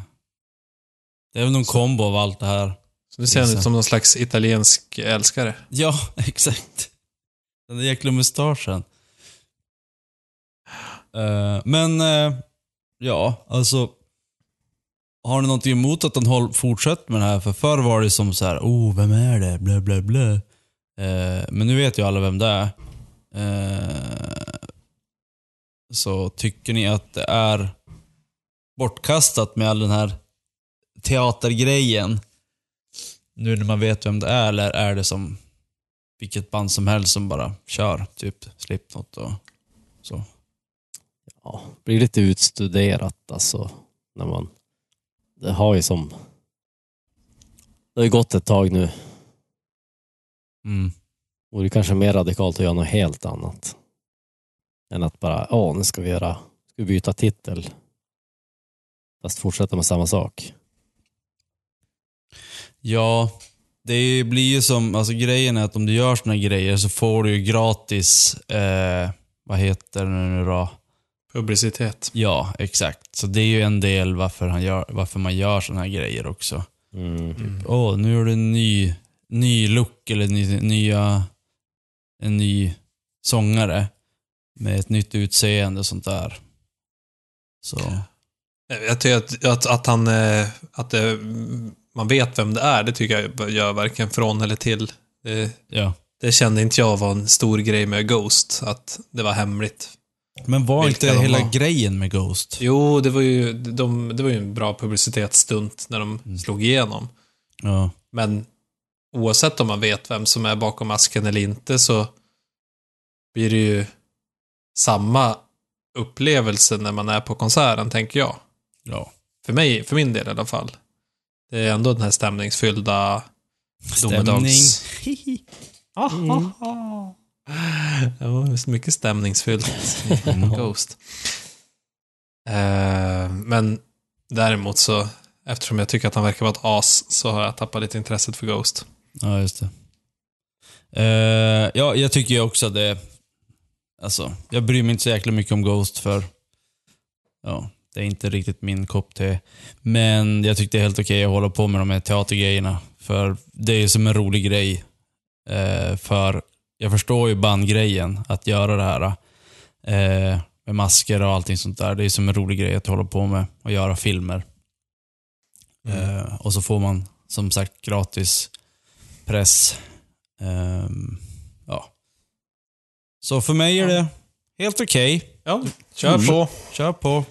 det är väl någon kombo av allt det här. Så nu ser han ut som någon slags italiensk älskare. Ja, <laughs> exakt. Den där jäkla mustaschen. Eh, men, eh, ja, alltså. Har ni någonting emot att håll, fortsätter med det här? För förr var det som så här, oh, vem är det? Blä, blä, blä. Eh, men nu vet ju alla vem det är. Eh, så tycker ni att det är bortkastat med all den här teatergrejen? Nu när man vet vem det är, eller är det som vilket band som helst som bara kör? Typ Slipknot och så. Ja, blir lite utstuderat alltså. När man... Det har ju som... Det har ju gått ett tag nu. Mm. Vore kanske mer radikalt att göra något helt annat. Än att bara, ja nu ska vi göra, ska vi byta titel. Fast fortsätta med samma sak. Ja, det blir ju som, alltså grejen är att om du gör såna grejer så får du ju gratis, eh, vad heter det nu då? Publicitet. Ja, exakt. Så det är ju en del varför, han gör, varför man gör såna här grejer också. Mm. Åh, nu är det en ny, ny look eller ny, nya, en ny sångare med ett nytt utseende och sånt där. Så, Jag tycker att, att, att han... eh, Att det, man vet vem det är, det tycker jag gör varken från eller till. Det, ja. det kände inte jag var en stor grej med Ghost, att det var hemligt. Men var Vilka inte hela var. grejen med Ghost? Jo, det var ju, de, det var ju en bra publicitetsstunt när de slog igenom. Ja. Men oavsett om man vet vem som är bakom masken eller inte så blir det ju samma upplevelse när man är på konserten, tänker jag. Ja. För mig, för min del i alla fall. Det är ändå den här stämningsfyllda Stämning. domedags... <laughs> Ja, det är mycket stämningsfyllt i <laughs> Ghost. Eh, men däremot så, eftersom jag tycker att han verkar vara ett as, så har jag tappat lite intresset för Ghost. Ja, just det. Eh, ja, jag tycker ju också att det... Alltså, jag bryr mig inte så jäkla mycket om Ghost för... Ja, Det är inte riktigt min kopp te. Men jag tyckte det är helt okej att hålla på med de här teatergrejerna. För det är som en rolig grej. Eh, för jag förstår ju bandgrejen, att göra det här. Eh, med masker och allting sånt där. Det är som en rolig grej att hålla på med och göra filmer. Eh, och så får man som sagt gratis press. Ehm, ja. Så för mig är det helt okej. Ja, kör Mm. på. Kör på.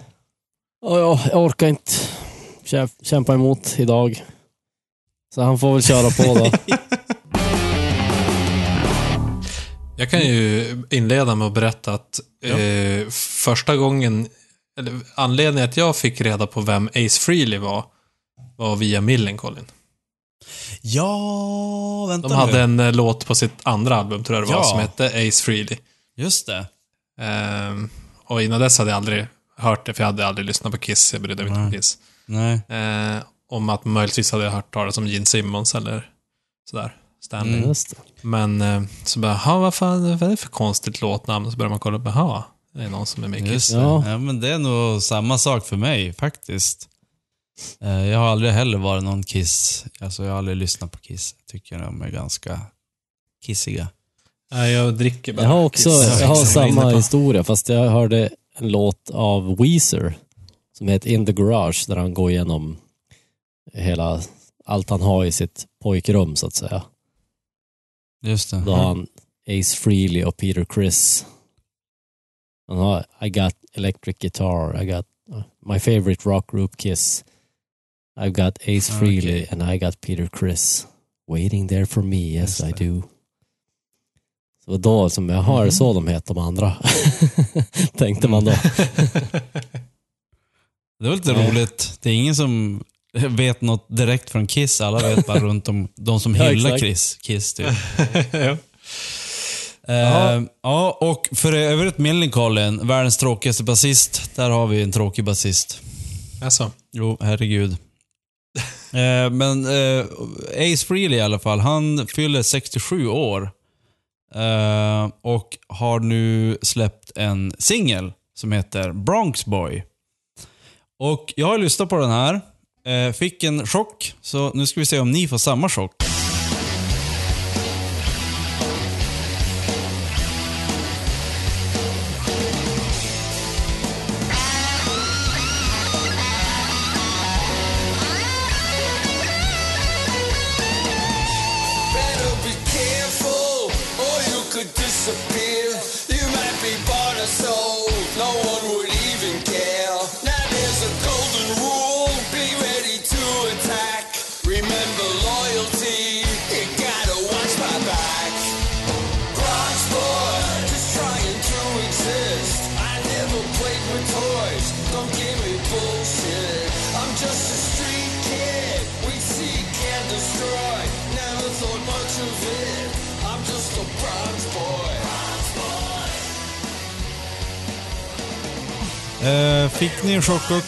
Ja, ja, jag orkar inte kä- kämpa emot idag. Så han får väl köra på då. <laughs> Jag kan ju inleda med att berätta att eh, första gången, eller anledningen att jag fick reda på vem Ace Frehley var, var via Millencolin. Ja, vänta De nu. hade en eh, låt på sitt andra album, tror jag det var, Ja. som hette Ace Frehley. Just det. Ehm, och innan dess hade jag aldrig hört det, för jag hade aldrig lyssnat på Kiss. Jag brydde mig inte om Kiss. Nej. Eh, om att möjligtvis hade jag hört talas om Gene Simmons eller sådär. Stanley. Mm. Just det. Men eh, så bara, "Ha, vad fan, vad är det för konstigt låtnamn? Och så börjar man kolla upp, jaha, det är någon som är med i Kiss. Just det. Ja. Ja. men det är nog samma sak för mig faktiskt. Eh, Jag har aldrig heller varit någon Kiss. Alltså jag har aldrig lyssnat på Kiss. Jag tycker de är ganska kissiga. Nej, jag dricker bara Jag har också Kiss. jag har samma historia, fast jag hörde en låt av Weezer som heter In the Garage, där han går igenom hela, allt han har i sitt pojkrum, så att säga. Just det. Då har han Ace Frehley och Peter Criss. Han har I got electric guitar, I got my favorite rock group Kiss. I've got Ace Ah, Frehley and I got Peter Criss. Waiting there for me, yes I det. do. Så då som jag har Mm. så de heter de andra. <laughs> Tänkte man då. <laughs> Det var lite Nej. roligt. Det är ingen som vet något direkt från Kiss. Alla vet bara runt om de som <laughs> Ja, hyllar exakt. Kiss. Kiss typ. ja. Eh, ja, och för övrigt Millencolin, världens tråkigaste basist. Där har vi en tråkig basist. Alltså, Jo, herregud eh, men eh, Ace Frehley i alla fall, han fyller 67 år. Eh, och har nu släppt en singel som heter Bronx Boy. Och jag har lyssnat på den här. Eh, fick en chock, så nu ska vi se om ni får samma chock.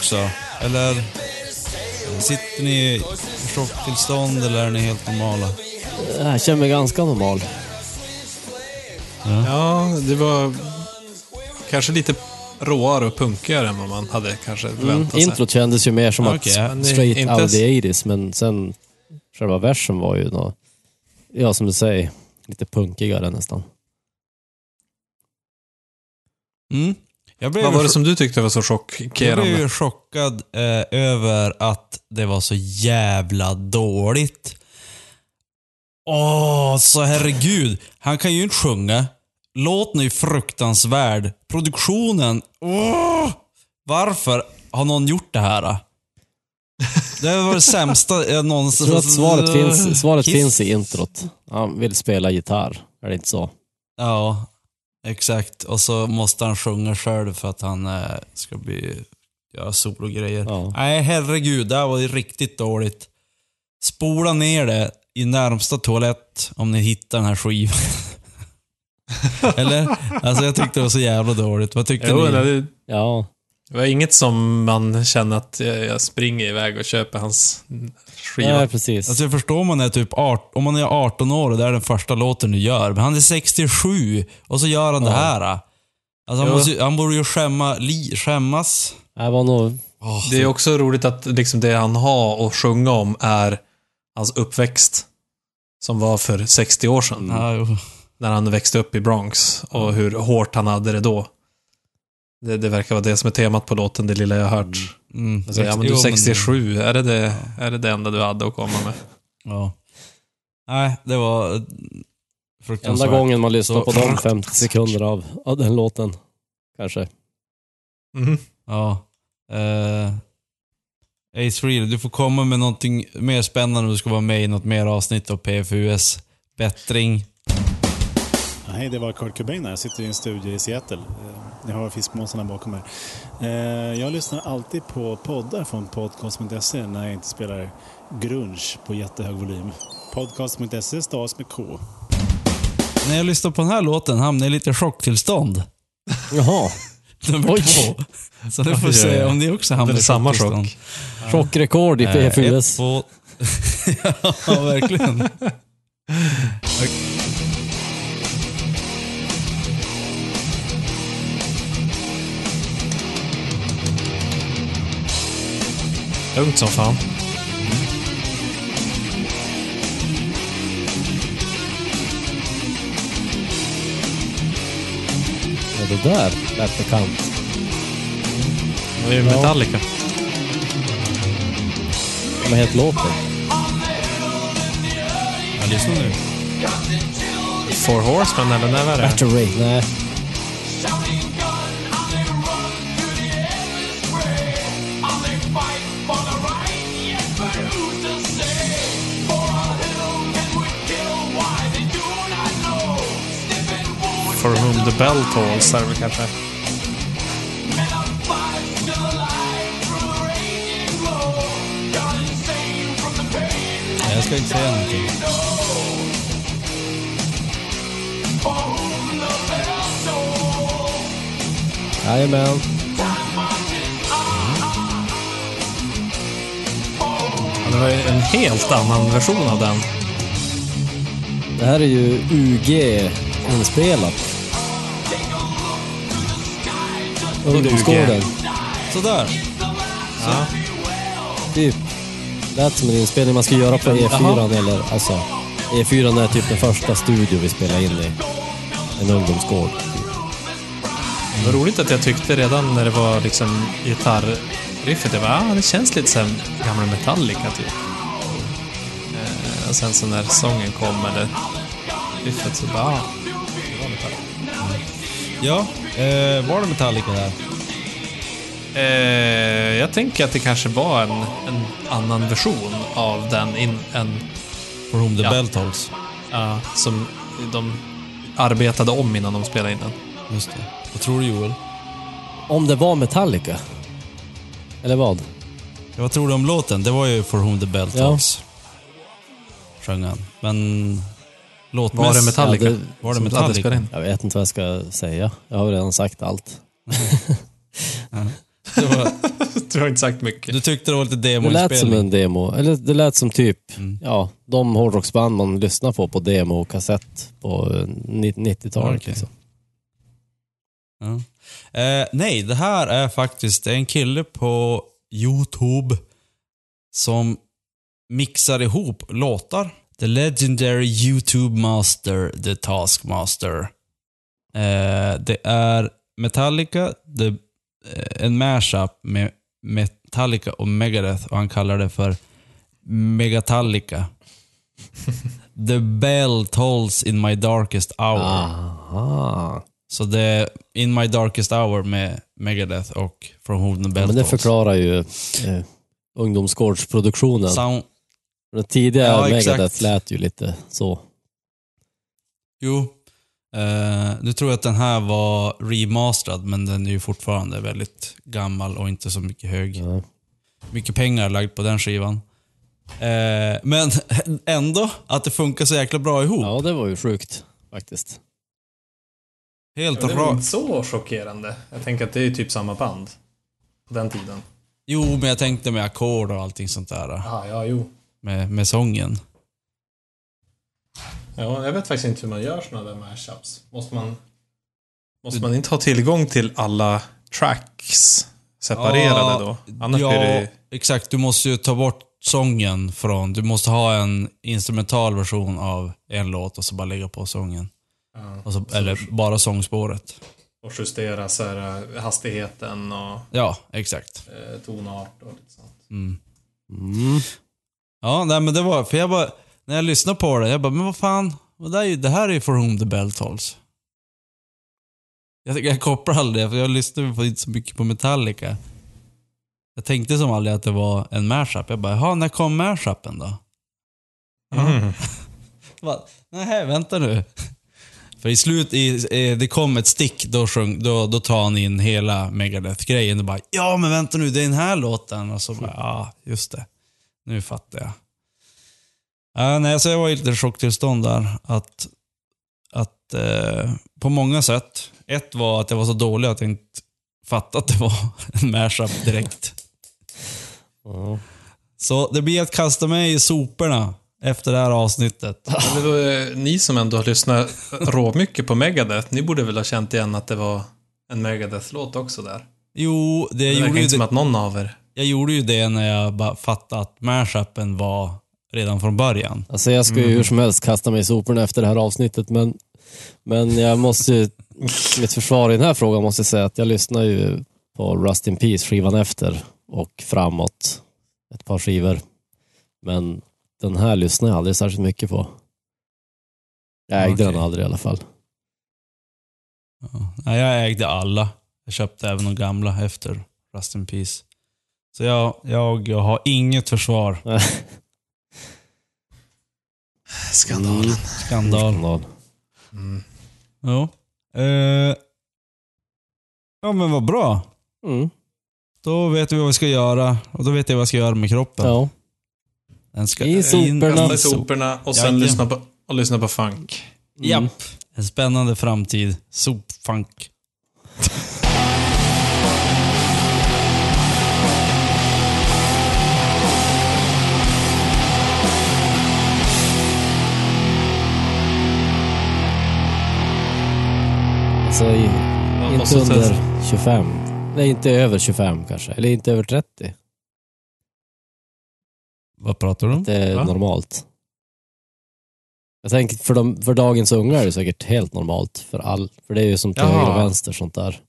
Också? Eller sitter ni i chocktillstånd eller är ni helt normala? Jag känner mig ganska normal. ja, det var kanske lite råare och punkigare än vad man hade kanske Mm, förväntat sig. introt kändes ju mer som att men det- straight inte out the 80s, men sen själva versen var ju nå ja som du säger, lite punkigare nästan. Mm. Jag blev Vad var det som du tyckte var så Jag chockerande? blev ju chockad eh, över att det var så jävla dåligt. Åh, så herregud. Han kan ju inte sjunga. Låten är ju fruktansvärd. Produktionen. Åh! Varför har någon gjort det här? Det var det sämsta jag någonsin... Jag tror att svaret finns, svaret Kiss. finns i introt. Han vill spela gitarr, är det inte så? Ja, exakt. Och så måste han sjunga själv för att han eh, ska bli, göra sologrejer. Ja. Nej, herregud. Det här var ju riktigt dåligt. Spola ner det i närmsta toalett om ni hittar den här skivan. <laughs> Eller? Alltså jag tyckte det var så jävla dåligt. Vad tyckte Jo, ni? det, Ja, det var inget som man känner att jag springer iväg och köper hans skiva. nej, precis. Alltså jag förstår om man är typ 18, om man är 18 år och det är den första låten du gör. Men han är 67 och så gör han det här. Alltså han, måste, han borde ju skämma, li, skämmas Det var nog... Det är också roligt att liksom det han har att sjunga om är hans uppväxt. Som var för 60 år sedan. Ja, jo. När han växte upp i Bronx. Och hur hårt han hade det då. Det, det verkar vara det som är temat på låten, det lilla jag har hört. Mm. Alltså, ja, men du 67, är, det det, är det det enda du hade att komma med? Ja. Nej, det var eh, fruktansvärt. Enda gången man lyssnar på de fruktansvärt. 50 sekunder av, av den låten. Kanske. Mhm. Ja. Uh, Ace Real, du får komma med någonting mer spännande om du ska vara med i något mer avsnitt av PFUS. Bättring. Hej, det var Kurt Cobain här. Jag sitter i en studio i Seattle. Eh, Ni har fiskmåsarna bakom er. Eh, Jag lyssnar alltid på poddar från podcast.se när jag inte spelar grunge på jättehög volym. Podcast.se stavas med K. När jag lyssnar på den här låten hamnar jag i lite chocktillstånd. Jaha. <laughs> Nummer Oj. två. Så nu får vi se om ni också hamnar Det är i samma chocktillstånd. chock. Chockrekord i Eh, ett, PFUS. två... <laughs> ja, verkligen. <laughs> Lugnt som fan. Ja, det där lät bekant. Det är ju Metallica. Vad heter låten? Ja, lyssna nu. Four Horsemen eller när var det? Battery. Nej. For whom the bell tolls är det väl kanske? Jag ska inte säga någonting. Jajamän. Ja, det var ju en helt annan version av den. Det här är ju UG inspelat. Ungdomsgården. Sådär. Ja. Typ. Lät som en inspelning man ska göra på E4 Jaha. eller alltså. E4 är typ den första studio vi spelar in i. En ungdomsgård. Det var roligt att jag tyckte redan när det var liksom gitarriffet, jag bara, ah, det känns lite som gamla Metallica typ. Eh, och sen så när sången kom, eller riffet, så bara, ah, det var Metallica. Ja, eh, var det Metallica där? Eh, jag tänker att det kanske var en, en annan version av den in, än, For whom the Ja. bell tolls. ja, som de arbetade om innan de spelade in den. Just det. Vad tror du Joel? Om det var Metallica. Eller vad? Ja, vad tror du om låten? Det var ju For whom the bell Ja. tolls. Sjöng han. Men... Låtmäss- Var det Metallica? Ja, det- Var det Metallica? Jag vet inte vad jag ska säga. Jag har redan sagt allt. <laughs> Det var, Du har inte sagt mycket. du tyckte det var lite Det lät som demoinspelning? en demo. Eller det lät som typ, ja, de hårdrocksband man lyssnar på på demo och kassett på eh, ni- 90-talet. Okej. Liksom. Ja. Eh, nej, det här är faktiskt det är en kille på YouTube som mixar ihop låtar. The Legendary YouTube Master, The Taskmaster. Eh, det är Metallica, det, eh, en mashup med Metallica och Megadeth och han kallar det för Megatallica. <laughs> The bell tolls in my darkest hour. Aha. Så det är In My Darkest Hour med Megadeth och From Whom the Bell Ja, men det Tolls. förklarar ju eh, ungdomsgårdsproduktionen. Sound, Den tidiga Ja, Megadeth exakt. lät ju lite så. jo. Eh, nu tror jag att den här var remasterad, men den är ju fortfarande väldigt gammal och inte så mycket hög. Ja. Mycket pengar lagt på den skivan. Eh, men <laughs> ändå, att det funkar så jäkla bra ihop. ja, det var ju sjukt faktiskt. Helt det var inte så chockerande. Jag tänker att det är typ samma band. På den tiden. Jo, men jag tänkte med ackord och allting sånt där. Ja, ja, jo. Med, med sången. Ja, jag vet faktiskt inte hur man gör såna där mashups. Måste man... Måste man inte ha tillgång till alla tracks separerade då. Annars ja, blir det exakt. Du måste ju ta bort sången från... Du måste ha en instrumental version av en låt och så bara lägga på sången. Och så, eller bara sångspåret. och justera så här, eh, hastigheten och Ja, exakt. eh, tonart och lite sånt. Mm. Ja, nej men det var... För jag bara... När jag lyssnade på det, jag bara, men vad fan. Det, är ju, det här är ju For Whom the Bell Tolls. Jag, jag kopplar aldrig för jag lyssnade inte så mycket på Metallica. Jag tänkte som aldrig att det var en mashup. Jag bara, jaha, när kom mashupen då? Mm. <laughs> Nej, vänta nu. För i slut, i, det kom ett stick, då, sjung, då, då tar han in hela Megadeth-grejen och bara Ja, men vänta nu, det är den här låten. Och så bara, ja, just det. Nu fattar jag. Ja, nej, så jag var i lite chocktillstånd där. Att, att eh, på många sätt. Ett var att jag var så dålig att jag inte fattade att det var <laughs> en mashup direkt. Ja. Så det blir att kasta mig i soporna efter det här avsnittet. Men det var, eh, ni som ändå har lyssnat <laughs> råmycket på Megadeth, ni borde väl ha känt igen att det var en Megadeth-låt också där? Jo, det, Det gjorde ju inte som det, att någon av er... jag gjorde ju det när jag bara fattade att mashupen var redan från början. Alltså jag ska ju hur som helst kasta mig i soporna efter det här avsnittet, men, men jag måste ju, mitt försvar i den här frågan måste jag säga att jag lyssnar ju på Rust in Peace skivan efter och framåt ett par skivor. Men den här lyssnar jag aldrig särskilt mycket på. Jag ägde Okej. den aldrig i alla fall. Ja. Jag ägde alla. Jag köpte även de gamla efter Rust in Peace. Så jag, jag, jag har inget försvar. Skandalen. Skandal. Skandal. Mm. Ja. Eh, ja, men vad bra. Mm. Då vet vi vad vi ska göra. Och då vet jag vad jag ska göra med kroppen. Ja. Den ska I in- soporna. Kasta i i sop- soporna och sen lyssna på, och lyssna på funk. Mm. Japp. En spännande framtid. Sopfunk. Alltså, i, Man inte under 25. Nej, inte över 25 kanske. Eller inte över 30. Vad pratar du om? Det är Va? normalt. Jag tänker för, de, för dagens unga är det säkert helt normalt. För, all, för det är ju som till Jaha. höger och vänster sånt där.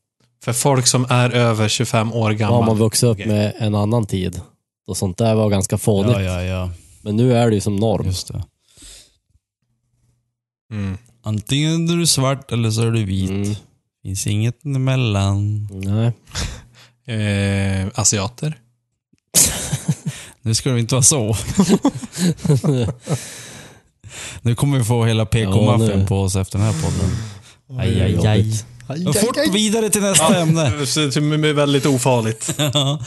För folk som är över 25 år Har gammal. man vuxit upp Okej. med en annan tid. Då sånt där var ganska fånigt. Ja, ja, ja. Men nu är det ju som norm. Just det. Mm. Antingen är du svart eller så är du vit. Mm. Finns inget emellan. Nej. <laughs> Eh, asiater. <laughs> Nu ska det inte vara så. <laughs> nu kommer vi få hela Ja, PK-maffian nu- på oss efter den här podden. Aj, aj, aj. Fort vidare till nästa ämne. Det är väldigt ofarligt. Ja.